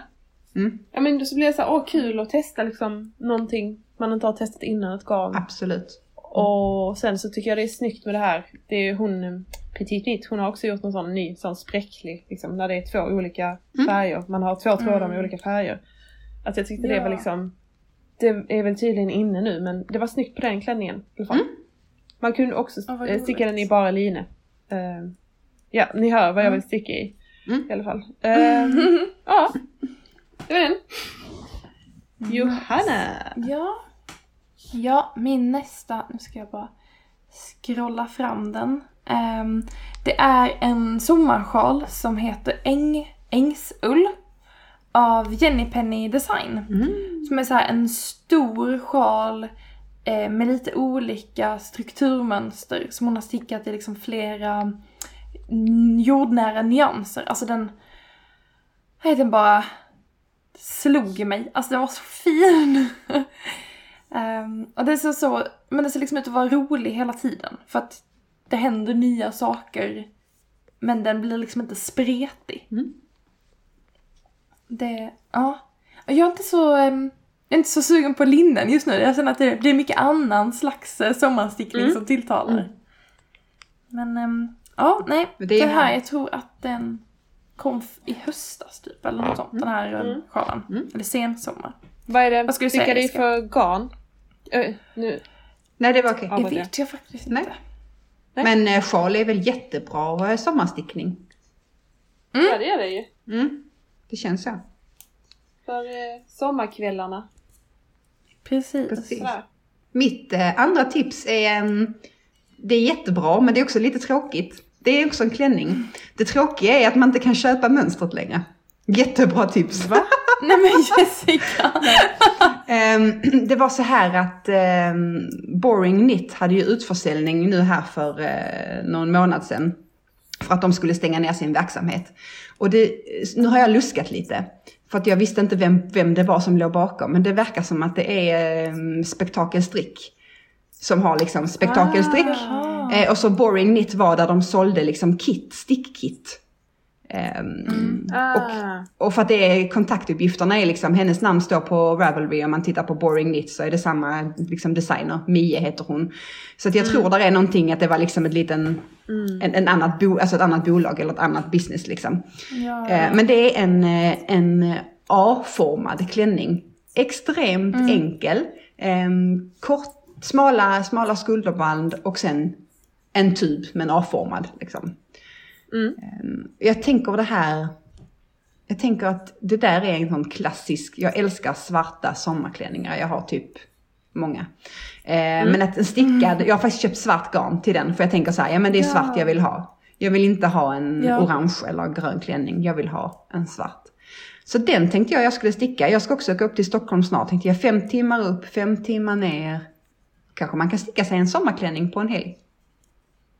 Mm. Ja men så blir det så här, åh kul att testa liksom någonting man inte har testat innan ett garn. Absolut. Och sen så tycker jag det är snyggt med det här. Det är hon, eh, Petit Nitt, hon har också gjort någon sån ny, sån spräcklig, liksom, när det är två olika Mm. färger. Man har två trådar med Mm. olika färger. Att jag tyckte det Ja. var liksom, det är väl tydligen inne nu, men det var snyggt på den klänningen i alla fall. Mm. Man kunde också eh, sticka den i bara line. Eh, ja, ni hör vad jag Mm. vill sticka i. Mm. I alla fall. Eh, ja, det var den. Johanna! Ja. Ja, min nästa, nu ska jag bara scrolla fram den. Ehm, det är en sommarsjal som heter Äng, Ängsull av Jenny Penny Design. Mm. Som är så en stor sjal eh, med lite olika strukturmönster som hon har stickat i liksom flera mm, jordnära nyanser. Alltså den, nej, den bara slog mig. Alltså den var så fin. Ehm, och det ser så, men det ser liksom ut att vara rolig hela tiden. För att det händer nya saker. Men den blir liksom inte spretig. Mm. Det, ja. Jag är inte så, ehm, jag är inte så sugen på linnen just nu. Jag känner att det blir mycket annan slags eh, sommarstickning Mm. som tilltalar. Mm. Men, ehm, ja, nej. Det Det här, jag tror att den kom i höstas typ, eller något sånt. Den här Mm. mm. sjalen. Mm. Eller sensommar. Vad är det Vad ska du stickar säga, du i Jessica? för garn? Ö, nu. Nej, det var okej. Ja, det vet jag faktiskt Nej. inte. Nej. Men eh, sjal är väl jättebra eh, sommarstickning? Ja det är det ju. Mm. Det känns så. För eh, sommarkvällarna. Precis. Precis. Sådär. Mitt eh, andra tips är, en- det är jättebra men det är också lite tråkigt. Det är också en klänning. Det tråkiga är att man inte kan köpa mönstret längre. Jättebra tips. Va? Nej men Jessica! Ehm, det var så här att ehm, Boring Knit hade ju utförsäljning nu här för eh, någon månad sedan. För att de skulle stänga ner sin verksamhet. Och det, nu har jag luskat lite. För att jag visste inte vem, vem det var som låg bakom. Men det verkar som att det är um, Spektakelstrick. Som har liksom spektakelstrick. Ah. Eh, och så Boring Knit var där de sålde liksom kit, stickkit. Ehm, och, Ah. och för att det är kontaktuppgifterna är liksom, hennes namn står på Ravelry om man tittar på Boring Knit så är det samma liksom designer, Mie heter hon. Så att jag tror där är någonting att det var liksom ett liten, en, en annat bo, alltså ett annat bolag eller ett annat business liksom. Ja. Eh, men det är en, eh, en A-formad klänning. Extremt enkel, ehm, kort, smala, smala skulderband och sen en tub men A-formad liksom. Mm. Ehm, Jag tänker det här, jag tänker att det där är en sån klassisk, jag älskar svarta sommarklänningar, jag har typ många. Eh, Men att en stickad, jag har faktiskt köpt svart garn till den för jag tänker så här, ja men det är Ja. svart jag vill ha. Jag vill inte ha en Ja. orange eller grön klänning, jag vill ha en svart. Så den tänkte jag jag skulle sticka. Jag ska också åka upp till Stockholm snart. Tänkte jag fem timmar upp, fem timmar ner. Kanske man kan sticka sig en sommarklänning på en helg.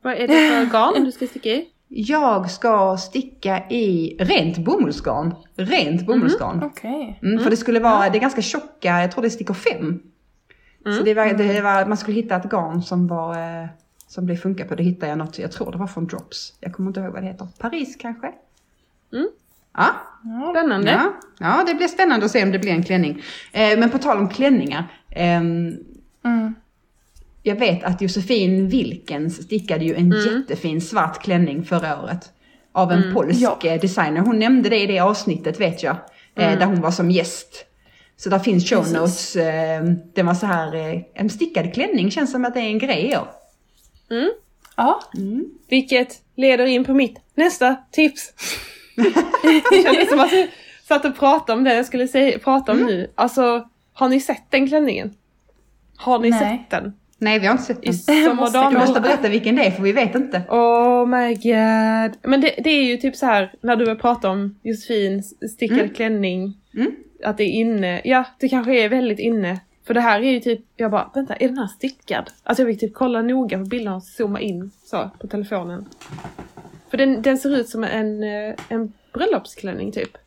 Vad är det för garn du ska sticka i? Jag ska sticka i rent bomullsgarn. Rent bomullsgarn. Okej. Mm, för det skulle vara, det är ganska tjocka, jag tror det stickor fem. Så det var, det var, man skulle hitta ett garn som var, eh, som det funkar på. Det hittade jag något, jag tror det var från Drops. Jag kommer inte ihåg vad det heter. Paris kanske? Mm. Ja, Ja. Spännande. ja, ja, det blir spännande att se om det blir en klänning. Eh, men på tal om klänningar. ehm, Mm. Jag vet att Josefin Wilkens stickade ju en Mm. jättefin svart klänning förra året. av en polsk Ja. eh, designer. Hon nämnde det i det avsnittet vet jag. eh, Där hon var som gäst. Så där finns show notes. Eh, det var så här, en stickad klänning känns som att det är en grej i år. Ja, Vilket leder in på mitt nästa tips. det kändes som att jag satt och pratade om det jag skulle säga, prata om nu. Alltså, har ni sett den klänningen? Har ni Nej. sett den? Nej vi har inte sett I den. sommar måste Du måste berätta vilken det är för vi vet inte. Oh my god. Men det, det är ju typ så här när du pratar om Josefin stickad klänning. Mm. Att det är inne. Ja, det kanske är väldigt inne. För det här är ju typ, jag bara, vänta, är den här stickad? Alltså jag fick typ kolla noga på bilderna och zooma in så på telefonen. För den, den ser ut som en, eh, en bröllopsklänning typ.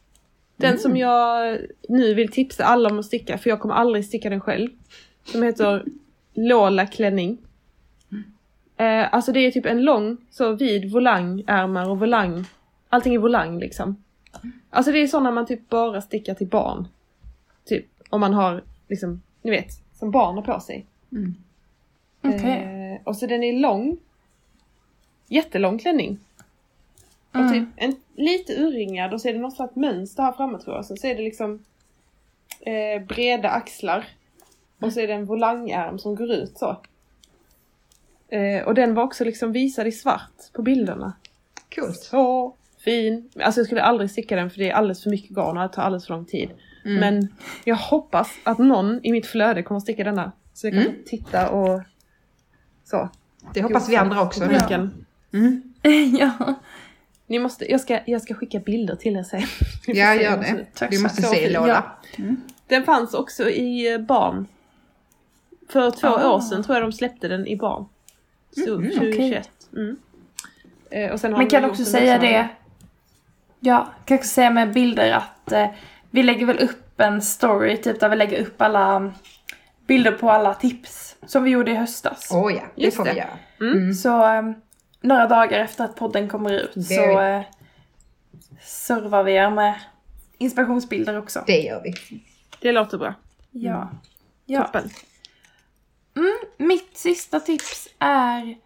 Den som jag nu vill tipsa alla om att sticka, för jag kommer aldrig sticka den själv. Som heter Lola klänning. Eh, alltså det är typ en lång, så vid volangärmar och volang. Allting är volang liksom. Alltså det är sådana man typ bara stickar till barn. Typ om man har liksom, ni vet, som barn har på sig. okej. Eh, och så den är lång. Jättelång klänning. Och Mm. typ en, lite urringad och så är det något slags mönster här framme tror jag. Sen så är det liksom eh, breda axlar. Och så är det en volangärm som går ut så. Eh, och den var också liksom visad i svart på bilderna. Coolt. Så fin. Alltså jag skulle aldrig sticka den för det är alldeles för mycket garn och det tar alldeles för lång tid. Men jag hoppas att någon i mitt flöde kommer att sticka denna. Så jag kan få titta och så. Det hoppas vi andra också. Publiken. Mm. ja. Ni måste, jag, ska, jag ska skicka bilder till er sen. Ja, gör det. så måste se Lola. Den fanns också i eh, barn. För två Ah. år sedan tror jag de släppte den i barn. Så, Mm, 2021. Mm. Eh, och sen har Men kan också säga det. Ja, kan också säga med bilder att eh, vi lägger väl upp en story typ där vi lägger upp alla mm, bilder på alla tips som vi gjorde i höstas. Åh ja, det Just får det. vi göra. Så eh, några dagar efter att podden kommer ut Det så eh, servar vi er med inspirationsbilder också. Det gör vi. Det låter bra. Ja. ja. Toppen. Mitt sista tips är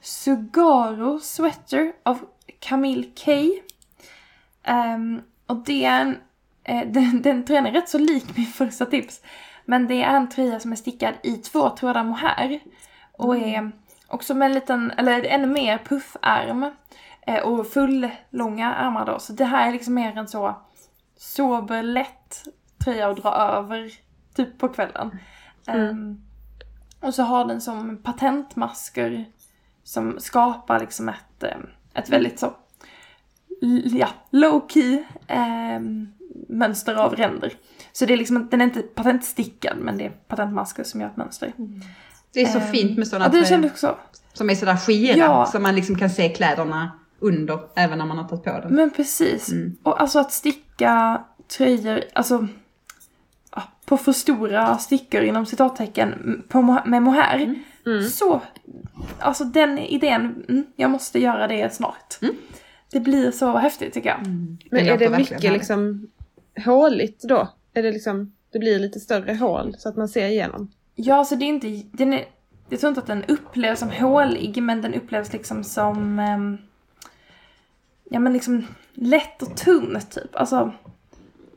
Sugaro Sweater av Camille K. Ehm, och det är en, eh, den, den tröjan är rätt så lik min första tips. Men det är en tröja som är stickad i två trådar mohair. Och är också med en liten, eller ännu mer puffärm. Eh, och full långa ärmar då. Så det här är liksom mer en så sober, lätt tröja att dra över typ på kvällen. Ehm, och så har den som patentmasker som skapar liksom ett, eh, ett väldigt så ja, low key eh, mönster av ränder. Så det är liksom, den är inte patentstickad men det är patentmasker som gör ett mönster. Det är så Ehm, fint med sådana Ja, det kändes också. som är sådär skira. Ja. Så man liksom kan se kläderna under även när man har tagit på dem. Men precis. Mm. Och alltså att sticka tröjor, alltså på för stora stickor inom citattecken på, med mohair. Mm. Så, alltså den idén, mm, jag måste göra det snart. Mm. Det blir så häftigt tycker jag. Men Det är det mycket härligt. liksom håligt då? Är det liksom, det blir lite större hål så att man ser igenom? Ja, alltså det är inte, den är, jag tror inte att den upplevs som hålig, men den upplevs liksom som, ehm, ja men liksom lätt och tunn typ. Alltså,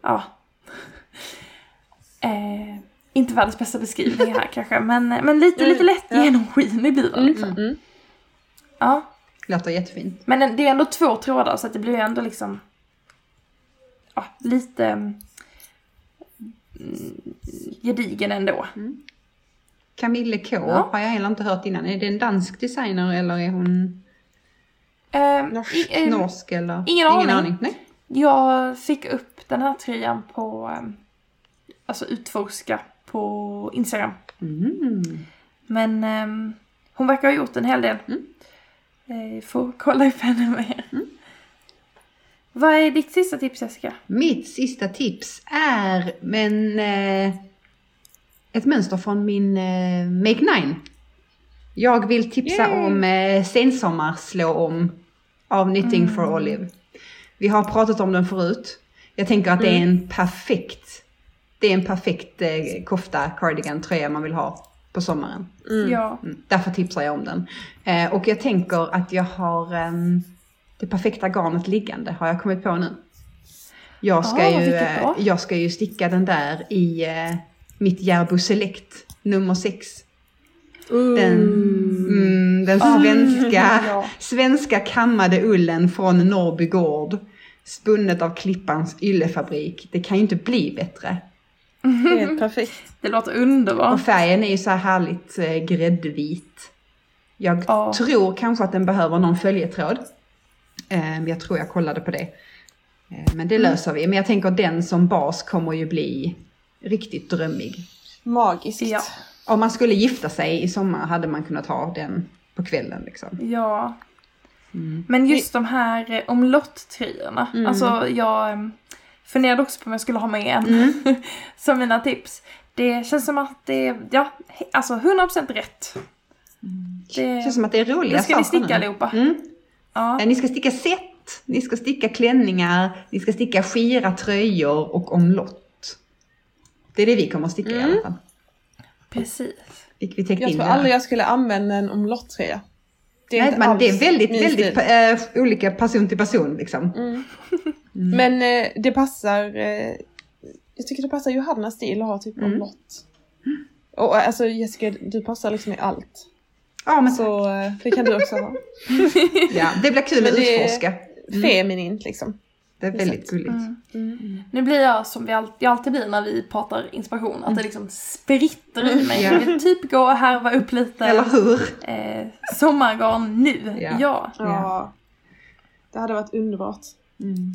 ja. Eh, inte världens bästa beskrivning här kanske, men, men lite, lite lätt Ja. genomskinlig blir den. Liksom. Mm. Ja, Låter jättefint. men det är ändå två trådar så att det blir ändå liksom, ja, lite mm, gedigen ändå. Camille K Ja. har jag heller inte hört innan. Är det en dansk designer eller är hon Eh, Norsk. eh, norsk eller? ingen aning. Nej. Jag fick upp den här tröjan på, ehm, alltså utforska på Instagram. Mm. Men ehm, hon verkar ha gjort en hel del. Mm. Eh, får kolla upp henne mer. Vad är ditt sista tips Jessica? Mitt sista tips är men, eh, ett mönster från min eh, Make Nine. Jag vill tipsa Yay! om eh, Sensommar om av Knitting for Olive. Vi har pratat om den förut. Jag tänker att det är en perfekt, det är en perfekt eh, kofta, cardigan, tröja man vill ha på sommaren. Ja. Mm, därför tipsar jag om den. Eh, och jag tänker att jag har, ehm, det perfekta garnet liggande har jag kommit på nu. Jag ska, Ah, ju, eh, jag ska ju sticka den där i eh, mitt Järbo Select nummer 6. Den, mm, den Ah. svenska, Ja. svenska kammade ullen från Norrby gård. Spunnet av Klippans yllefabrik. Det kan ju inte bli bättre. Helt perfekt. Det låter underbart. Och färgen är ju så här härligt eh, gräddvit. Jag Ja. tror kanske att den behöver någon följetråd. Eh, jag tror jag kollade på det. Eh, men det Mm. löser vi. Men jag tänker den som bas kommer ju bli riktigt drömmig. Magiskt. Ja. Om man skulle gifta sig i sommar hade man kunnat ha den på kvällen liksom. Ja. Mm. Men just de här eh, omlott-tröjorna. Mm. Alltså jag eh, funderade också på om jag skulle ha med en Mm. som mina tips. Det känns som att det är, ja, alltså 100% rätt. Det Det, känns som att det är roliga det ska ni saker sticka nu. allihopa. Mm. Ja. Ni ska sticka set, ni ska sticka klänningar, ni ska sticka skira tröjor och omlott. Det är det vi kommer att sticka i Mm. alla fall. Precis. Vi Jag in tror aldrig jag skulle använda en omlott-tröja. Det är Nej, men det är väldigt, väldigt eh, olika person till person liksom. Mm. Men eh, det passar, eh, jag tycker det passar Johannas stil att ha typ Mm. omlott. Och eh, alltså Jessica, du passar liksom i allt. Ja, men Så eh, det kan du också ha. ja, det blir kul Men att utforska. Feminint liksom. Det är väldigt gulligt. Mm. Nu blir jag som vi all, jag alltid blir när vi pratar inspiration, att det liksom spritter i mig. Ja. Jag vill typ gå och härva upp lite Eller hur? eh, sommargarn nu. Ja. Ja. Ja. Ja. Det hade varit underbart. Mm.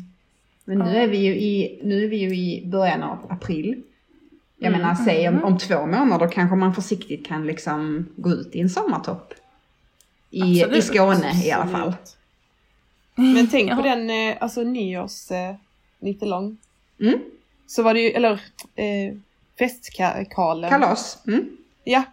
Men nu är vi ju i, nu är vi ju i början av april. Jag Mm. menar, säg om, om två månader kanske man försiktigt kan liksom gå ut i en sommartopp. I, i Absolut. Skåne i alla fall. Men tänk på den, eh, alltså nyårs eh, lång. Mm. Så var det ju, eller eh, festkalen. Kalas. Mm. Ja.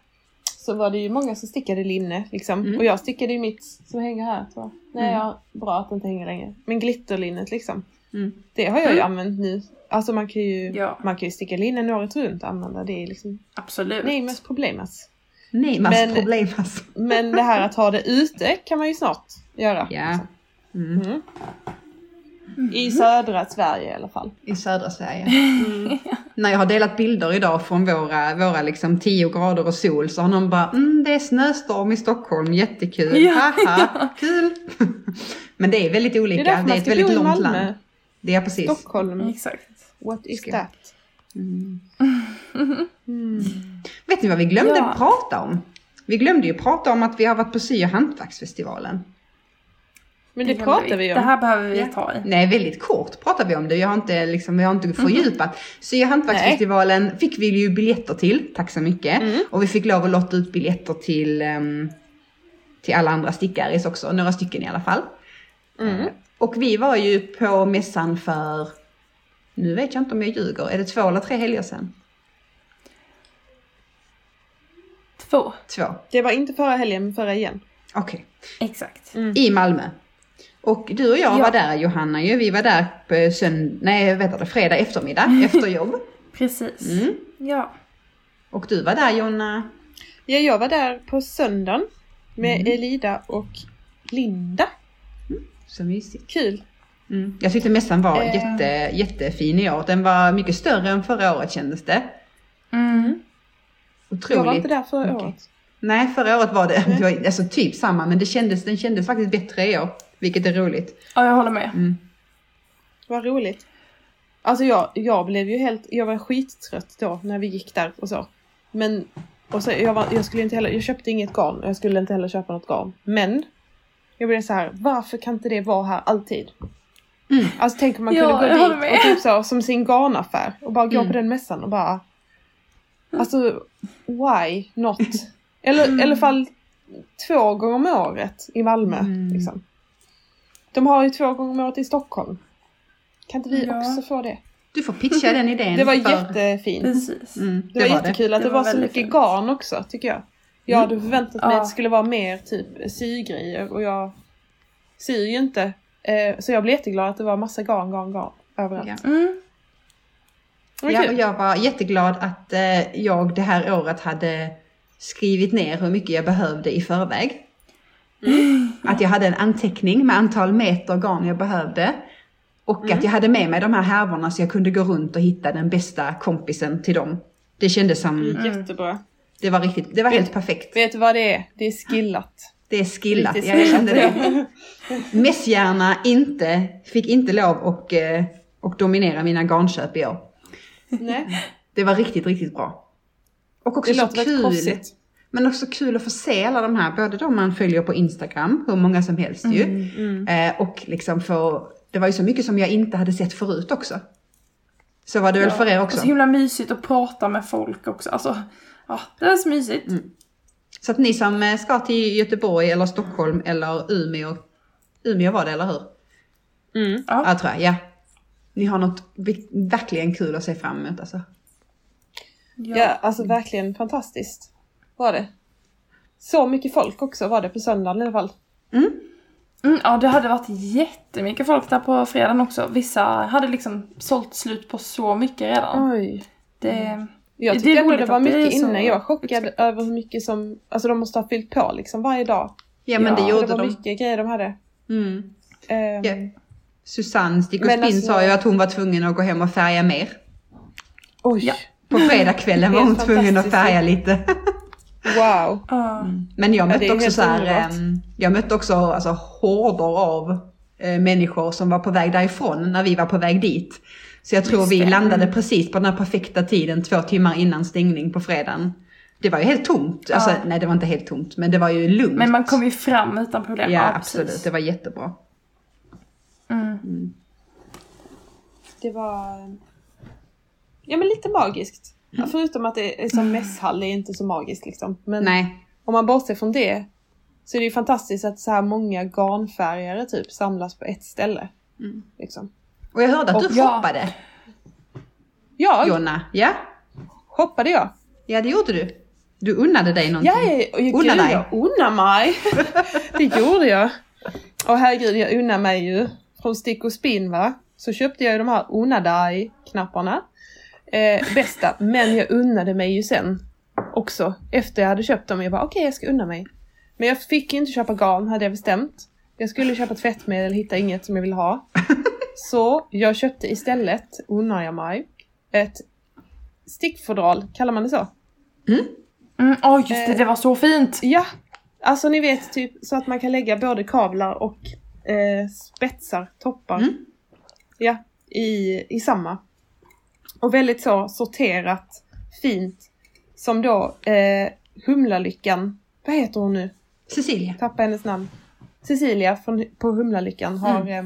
Så var det ju många som stickade linne liksom. Mm. Och jag stickade ju mitt som hänger här tror jag. Nej, Mm. ja, bra att det inte hänger längre. Men glitterlinnet liksom. Mm. Det har jag ju Mm. använt nu. Alltså man kan ju, Ja. man kan ju sticka linnen året runt och använda det är liksom, Absolut. nej mest problemas. Nej, mass Men- problem alltså. Men det här att ha det ute kan man ju snart göra. Ja. liksom. Mm. Mm. I södra Sverige i alla fall. I södra Sverige. Mm. När jag har delat bilder idag från våra, våra liksom 10 grader och sol så har någon bara mm, det är snöstorm i Stockholm, jättekul, Ja, haha, kul. Men det är väldigt Det olika, är det är, ett väldigt långt land. Det är precis. Stockholm. Exakt. What is Ska- that? Mm. Mm. Vet ni vad vi glömde Ja. prata om? Vi glömde ju prata om att vi har varit på sy och hantverksfestivalen. Men det, glömde pratar vi om. Det här behöver vi Ja. ta i. Nej, väldigt kort pratar vi om det. Jag har inte, liksom, jag har inte fördjupat. Sy och hantverksfestivalen fick vi ju biljetter till, tack så mycket. Mm. Och vi fick lov att lotta ut biljetter till, ehm, till alla andra stickaris också, några stycken i alla fall. Mm. Och vi var ju på mässan för, nu vet jag inte om jag ljuger, är det två eller tre helger sedan? Två. Två, Det var inte förra helgen, men förra igen. okej. Exakt. I Malmö. Och du och jag Ja. var där Johanna ju, vi var där på sönd- nej, vet du, fredag eftermiddag efter jobb. Precis. Mm. Ja. Och du var där Jonna. Ja, jag var där på söndagen med Mm. Elida och Linda. Så mysigt. Kul! Mm. Jag tyckte mässan var Eh. jätte, jättefin i år. Den var mycket större än förra året kändes det. Mm. Otroligt. Jag var inte där förra Okej. året. Nej, förra året var det, det var, alltså typ samma, men det kändes, den kändes faktiskt bättre i år. Vilket är roligt. Ja, jag håller med. Mm. Vad roligt. Alltså jag, jag blev ju helt, jag var skittrött då när vi gick där och så. Men, och så jag, var, jag skulle inte heller, jag köpte inget garn och jag skulle inte heller köpa något garn. Men, jag blev så här, varför kan inte det vara här alltid? Mm. Alltså tänk om man kunde gå dit med. och typ så, som sin garnaffär och bara gå Mm. på den mässan och bara Alltså, why not? Eller i alla fall två gånger om året i Malmö. Mm. Liksom. De har ju två gånger om året i Stockholm. Kan inte vi Ja. också få det? Du får pitcha den idén. Det var för- jättefint. Precis. Mm, Det var jättekul att Det det var var så mycket fint. garn också tycker jag. Jag hade förväntat mig Ja. att det skulle vara mer typ sygrejer och jag syr ju inte. Eh, så jag blev jätteglad att det var massa garn, garn, garn överallt. Ja. Mm. Ja, och jag var jätteglad att eh, jag det här året hade skrivit ner hur mycket jag behövde i förväg. Att jag hade en anteckning med antal meter garn jag behövde. Och att jag hade med mig de här härvorna så jag kunde gå runt och hitta den bästa kompisen till dem. Det kändes som, Jättebra. Det var riktigt, det var Vet- helt perfekt. Vet du vad det är? Det är skillat. Det är skillat, Riktigt jag kände det. skillat. Mässhjärna inte, fick inte lov och, eh, och dominera mina garnköp i år. Nej, Det var riktigt, riktigt bra. Och också det låter kul. proffsigt. Men också kul att få se alla de här, både de man följer på Instagram, hur många som helst ju. Mm. Eh, och liksom få, det var ju så mycket som jag inte hade sett förut också. Så var det väl för er Och också. så himla mysigt att prata med folk också. Alltså, ja, det är så mysigt. Så att ni som eh, ska till Göteborg eller Stockholm eller Umeå, Umeå var det eller hur? Mm. Ja. Ja, tror jag, ja. Ni har något verkligen kul att se fram emot alltså. Ja, alltså verkligen fantastiskt. Var det. Så mycket folk också var det på söndagen i alla fall. Mm, ja, det hade varit jättemycket folk där på fredagen också. Vissa hade liksom sålt slut på så mycket redan. Oj. Det, Jag Det är tyckte ändå roligt det var att det är mycket så inne. Jag var chockad uppskattat. över hur mycket som, alltså de måste ha fyllt på liksom varje dag. Ja men Ja, det gjorde det var de. mycket grejer de hade. Mm. Ehm, Ja. Susanne Stick och Men Spinn alltså- sa ju att hon var tvungen att gå hem och färga mer. Oj, Ja. På fredagskvällen var hon tvungen att färga lite. wow. ja. Men jag Ja, mötte det är också så här, ehm, jag mötte också alltså, horder av eh, människor som var på väg därifrån när vi var på väg dit. Så jag tror vi landade precis på den här perfekta tiden, två timmar innan stängning på fredagen. Det var ju helt tomt, alltså Ja. nej det var inte helt tomt, men det var ju lugnt. Men man kom ju fram utan problem. Ja, precis. absolut, det var jättebra. Mm. Det var... Ja men lite magiskt. Ja, Förutom att det är som mässhall, det är inte så magiskt liksom. Men Nej, om man bortser från det så är det ju fantastiskt att så här många garnfärgare typ samlas på ett ställe. Mm. Liksom. Och jag hörde att Och du ja. shoppade, Jag? Jonna. Ja, Hoppade jag? ja det gjorde du. Du unnade dig någonting. Ja, ja, ja, Unna dig. jag unnar mig. det gjorde jag. Och herregud, jag unnar mig ju. Från Stick och Spinn va. Så köpte jag ju de här unna dig-knapparna. Eh, bästa. Men jag unnade mig ju sen också. Efter jag hade köpt dem. Jag bara okej, jag ska unna mig. Men jag fick inte köpa garn, hade jag bestämt. Jag skulle köpa tvättmedel, hitta inget som jag ville ha. Så jag köpte istället, unnar jag mig, ett stickfodral, kallar man det så? Mm, Åh just det, det var så fint! Ja, alltså ni vet typ så att man kan lägga både kablar och eh, spetsar, toppar. Mm. Ja, i, i samma. Och väldigt så sorterat, fint. Som då eh, Humlalyckan, vad heter hon nu? Cecilia. Tappa hennes namn. Cecilia från, på Humlalyckan har eh,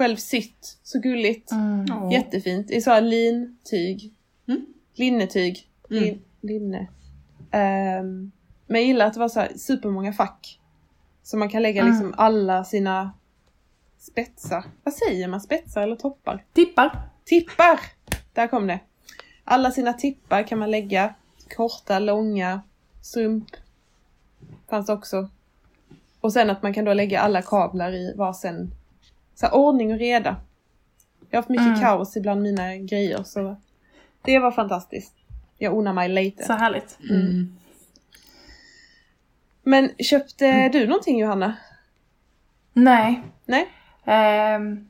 själv sytt. Så gulligt. Mm. Jättefint. I så här lintyg. Mm. Linnetyg. Lin, Linne. Ehm, men jag gillar att det var så här supermånga fack. Så man kan lägga Mm. liksom alla sina spetsar. Vad säger man? Spetsar eller toppar? Tippar! Tippar! Där kom det. Alla sina tippar kan man lägga. Korta, långa, strump. Fanns också. Och sen att man kan då lägga alla kablar i varsin. Så här, ordning och reda. Jag har haft mycket Mm. kaos ibland mina grejer så det var fantastiskt. Jag unnar mig lite. Så härligt. Mm. Men köpte du någonting Johanna? Nej. Nej? Ehm,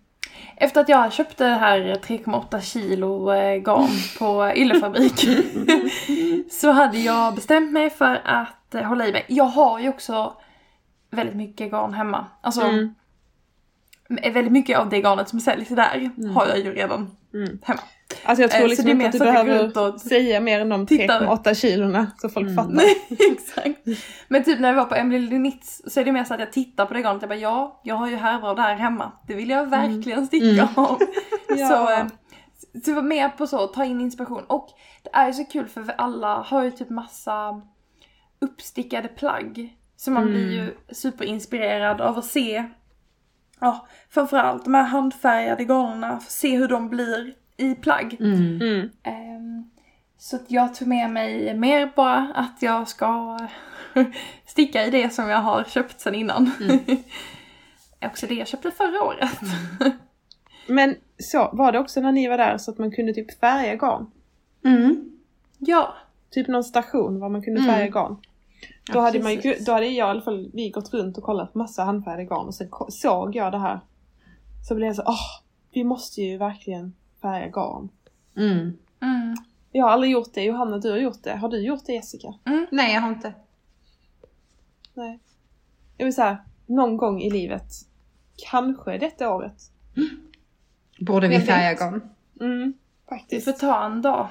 efter att jag köpte det här 3,8 kilo eh, garn på Yllefabrik så hade jag bestämt mig för att eh, hålla i mig. Jag har ju också väldigt mycket garn hemma. Alltså Mm. Väldigt mycket av det garnet som säljs där har jag ju redan Mm. hemma. Alltså jag Eh, tror så liksom det är inte att du så behöver och säga mer än de tittar. 3,8 kilorna så folk fattar. Nej, exakt. Men typ när jag var på Emily Linitz så är det mer så att jag tittar på det garnet och jag bara ja, jag har ju härvor av det här hemma. Det vill jag verkligen sticka av. Ja. Så, eh, så var med på så, ta in inspiration. Och det är ju så kul för vi alla har ju typ massa uppstickade plagg. Så man blir ju superinspirerad av att se, ja, framförallt de här handfärgade garnerna, se hur de blir i plagg. Mm. Mm. Ehm, så att jag tog med mig mer bara att jag ska sticka i det som jag har köpt sen innan. också det jag köpte förra året. Men så var det också när ni var där så att man kunde typ färga garn? Mm. ja. Typ någon station var man kunde Mm. färga garn? Då, Ja, hade man ju, då hade jag i alla fall, vi gått runt och kollat på massa handfärgade garn och sen såg jag det här. Så blev jag så åh, vi måste ju verkligen färga garn. Mm. Mm. Jag har aldrig gjort det, Johanna du har gjort det. Har du gjort det Jessica? Nej, jag har inte. Nej. Jag vill säga, någon gång i livet. Kanske detta året. Borde vi färga garn? Mm, Vi faktiskt. får ta en dag.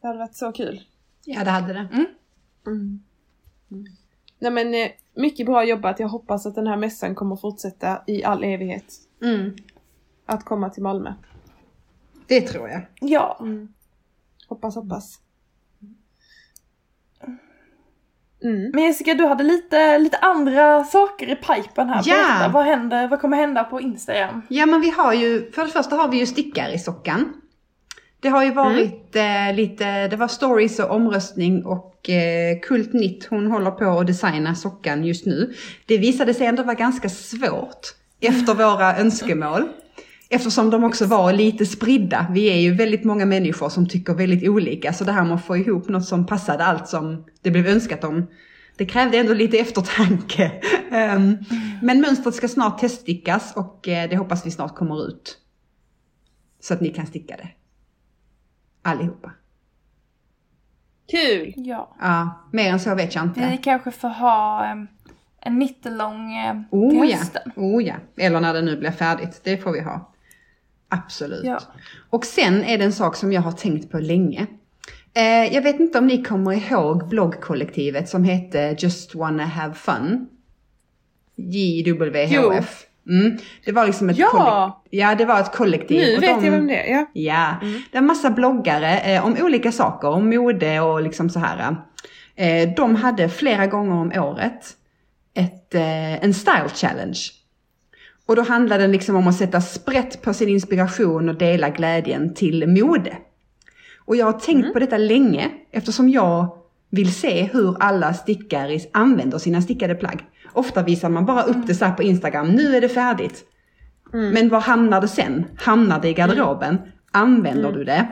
Det hade varit så kul. Ja, det hade det. Mm. Nej men eh, mycket bra jobbat. Jag hoppas att den här mässan kommer fortsätta i all evighet. Mm. Att komma till Malmö. Det tror jag. Ja. Hoppas, hoppas. Mm. Men Jessica, du hade lite, lite andra saker i pipen här. Ja. Berätta, vad, händer, vad kommer hända på Instagram? Ja, men vi har ju, för det första har vi ju stickar i sockan. Det har ju varit eh, lite, det var stories och omröstning och eh, Kult Nitt, hon håller på att designa sockan just nu. Det visade sig ändå vara ganska svårt efter våra önskemål. Eftersom de också var lite spridda. Vi är ju väldigt många människor som tycker väldigt olika. Så det här med att få ihop något som passade allt som det blev önskat om. Det krävde ändå lite eftertanke. Ehm, men mönstret ska snart teststickas och eh, det hoppas vi snart kommer ut. Så att ni kan sticka det. Allihopa. Kul! Ja. Ja, mer än så vet jag inte. Vi kanske får ha en mittelång eh, Oh till ja, hösten. oh ja. Eller när det nu blir färdigt. Det får vi ha. Absolut. Ja. Och sen är det en sak som jag har tänkt på länge. Eh, jag vet inte om ni kommer ihåg bloggkollektivet som hette Just Wanna Have Fun. JWHF. Mm. Det var liksom ett Ja! kollektiv. Ja, det var ett kollektiv. Nu och vet de- jag vem det är. Ja. Ja, det är en massa bloggare eh, om olika saker, om mode och liksom så här. Eh, de hade flera gånger om året ett, eh, en style challenge. Och då handlade det liksom om att sätta sprätt på sin inspiration och dela glädjen till mode. Och jag har tänkt på detta länge eftersom jag vill se hur alla stickare använder sina stickade plagg. Ofta visar man bara upp det så här på Instagram, nu är det färdigt. Men var hamnar det sen? Hamnar det i garderoben? Använder du det?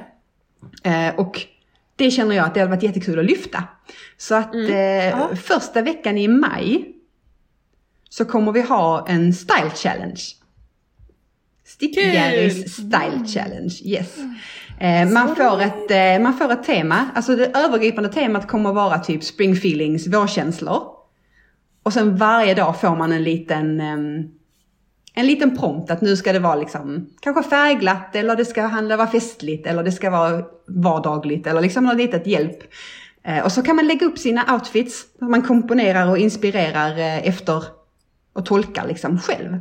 Eh, och det känner jag att det hade varit jättekul att lyfta. Så att eh, första veckan i maj så kommer vi ha en style challenge. Stickgarris style challenge, yes. Eh, man, får ett, eh, man får ett tema, alltså det övergripande temat kommer att vara typ spring feelings, vårkänslor. Och sen varje dag får man en liten, en liten prompt att nu ska det vara liksom kanske färgglatt eller det ska handla vara festligt eller det ska vara vardagligt eller liksom något litet hjälp. Eh, och så kan man lägga upp sina outfits, man komponerar och inspirerar eh, efter och tolkar liksom själv.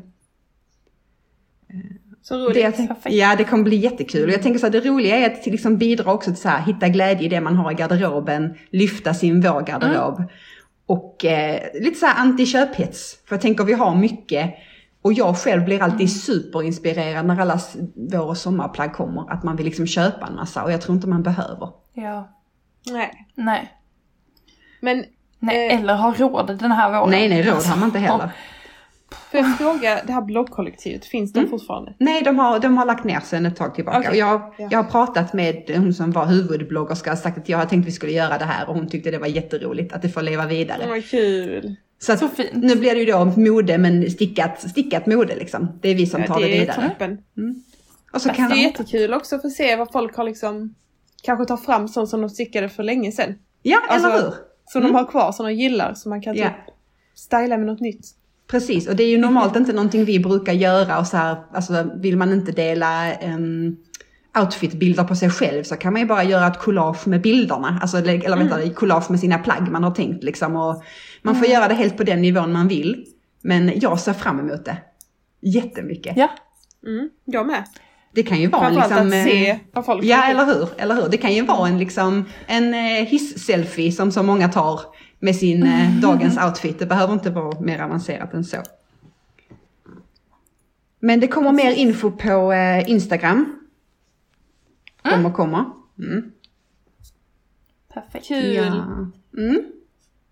Så Det, roligt. tänk- perfekt. ja, det kommer bli jättekul. Och jag tänker så här, det roliga är att liksom bidra också till så här, hitta glädje i det man har i garderoben, lyfta sin vårgarderob. Och eh, lite så här anti-köphets. För jag tänker vi har mycket. Och jag själv blir alltid superinspirerad när alla vår och sommarplagg kommer. Att man vill liksom köpa en massa och jag tror inte man behöver. Ja. Nej. Nej. Men Nej, Eh. eller ha råd den här våren. Nej, nej, råd har man inte heller. Får jag fråga, det här bloggkollektivet, finns de fortfarande? Nej, de har, de har lagt ner sen ett tag tillbaka. Och jag, Ja. jag har pratat med hon som var huvudbloggerska och sagt att jag har tänkt att vi skulle göra det här och hon tyckte det var jätteroligt att det får leva vidare. Vad kul! Så, att, Så fint. nu blir det ju då mode men stickat, stickat mode liksom. Det är vi som tar det, det är vidare. toppen. Och så kan Det är de, jättekul också att få se vad folk har liksom kanske tar fram sånt som de stickade för länge sedan. ja, Alltså, eller hur? Som de har kvar, som de gillar, som man kan Ja. typ styla med något nytt. Precis, och det är ju normalt inte någonting vi brukar göra och så här, alltså vill man inte dela um, outfitbilder på sig själv så kan man ju bara göra ett collage med bilderna, alltså, eller eller vänta, Mm. collage med sina plagg man har tänkt liksom. Och man får göra det helt på den nivån man vill. Men jag ser fram emot det. Jättemycket. Ja. Mm, jag med. Det kan ju vara en liksom... att eh, se vad folk Ja, eller hur? Eller hur? Det kan ju vara en, liksom, en eh, hiss-selfie som så många tar med sin eh, dagens outfit. Det behöver inte vara mer avancerat än så. Men det kommer mer info på eh, Instagram. Kommer, kommer. Mm. Perfekt. Kul! Ja. Mm.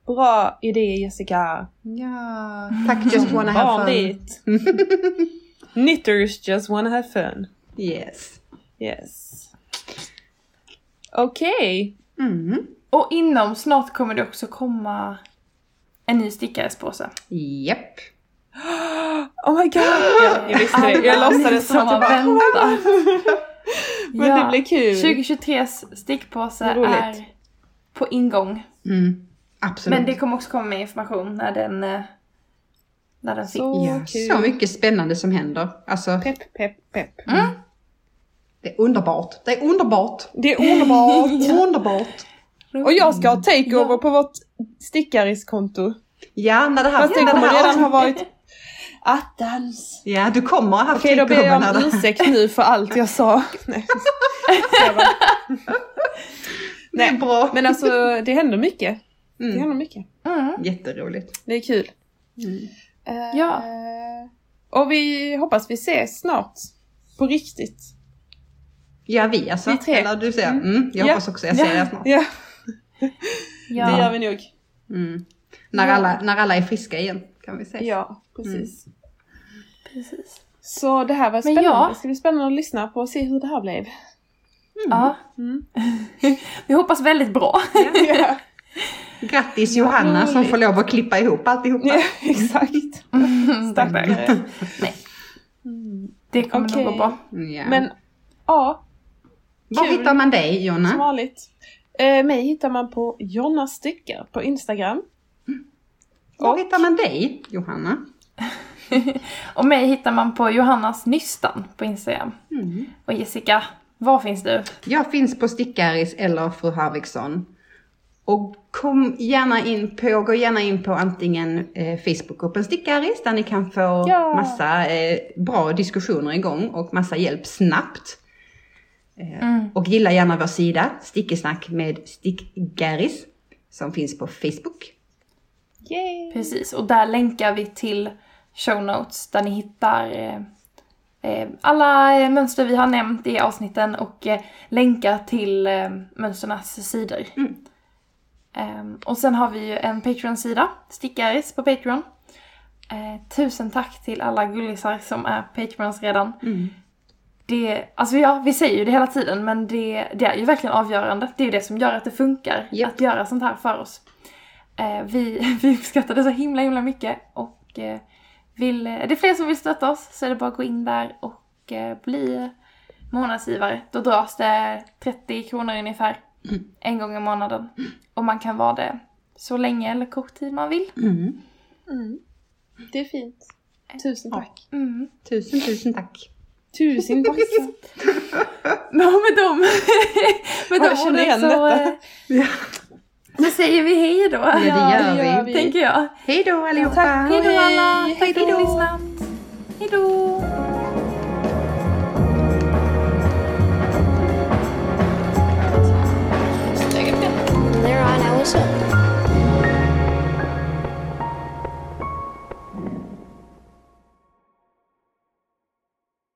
Bra idé Jessica! ja. Tack Just Wanna Have Fun. Knitters just wanna have fun. Yes. Yes. Okej. Mm. Och inom snart kommer det också komma en ny stickarespåse. Japp. Oh my god! Jag, jag visste det. Jag låtsades som att jag bara... Men det blir kul. 2023s stickpåse är på ingång. Mm. Absolut. Men det kommer också komma med information när den, eh, när den finns. Så ja, kul. så mycket spännande som händer. Alltså, Pepp, pepp, pepp. Mm. det är underbart. Det är underbart. Det är underbart! Underbart. Och jag ska ha takeover Ja. på vårt stickariskonto. Ja, när det här... Fast det när kommer här redan ha varit attans. Ja, du kommer ha haft Okej, då ber takeover jag om det... ursäkt nu för allt jag sa. Nej. Det är bra. Men alltså det händer mycket. Det Mm. händer mycket. Mm. Jätteroligt. Det är kul. Mm. Eh, Ja. Och vi hoppas vi ses snart. På riktigt. Ja, vi alltså. Vi tre. Eller du säger. Mm. Mm. jag Ja. hoppas också jag ser Ja. er snart. Ja, Ja. det gör vi nog. Mm. När, Ja. alla, när alla är friska igen kan vi ses. Ja, precis. Precis. Så det här var spännande. ja. Det ska bli spännande att lyssna på och se hur det här blev. Ja. Mm. Vi hoppas väldigt bra. ja, Grattis Johanna som får lov att klippa ihop alltihopa. ja, exakt. Tack, tack. Stackare. Nej, Mm. det kommer Okej. nog gå bra. Ja. Men ja, Var kul. hittar man dig som Jonna? vanligt. Eh, mig hittar man på Jonna Styckar på Instagram. Var hittar man dig Johanna? Och mig hittar man på Johannas Nystan på Instagram. Mm. Och Jessica, var finns du? Jag finns på Stickaris eller Fru Harviksson. Och kom gärna in på, gå gärna in på antingen eh, Facebookgruppen Stickaris där ni kan få Ja. massa eh, bra diskussioner igång och massa hjälp snabbt. Eh, Mm. Och gilla gärna vår sida Stickesnack med Stickgaris som finns på Facebook. Yay! Precis, och där länkar vi till show notes där ni hittar eh, eh, alla eh, mönster vi har nämnt i avsnitten och eh, länkar till eh, mönsternas sidor. Mm. Ehm, och sen har vi ju en Patreon-sida, Stickaris på Patreon. Eh, tusen tack till alla gullisar som är Patreons redan. Mm. Det, alltså ja, vi säger ju det hela tiden men det, det är ju verkligen avgörande. Det är ju det som gör att det funkar Japp. att göra sånt här för oss. Eh, vi, vi uppskattar det så himla himla mycket och eh, vill, är det fler som vill stötta oss så är det bara att gå in där och eh, bli månadsgivare. Då dras det 30 kronor ungefär Mm. en gång i månaden. Och man kan vara det så länge eller kort tid man vill. Mm. Mm. Det är fint. Tusen tack. Mm. Tusen tusen tack. Tusen tack. Ja, med dem, med Ja, de jag känner igen så, detta. så säger vi hej då. Ja, det gör det gör vi. Tänker jag. Hej då allihopa! Tack. Hej då alla! Hej Tack för att ni lyssnat. Hej då! On, hooked.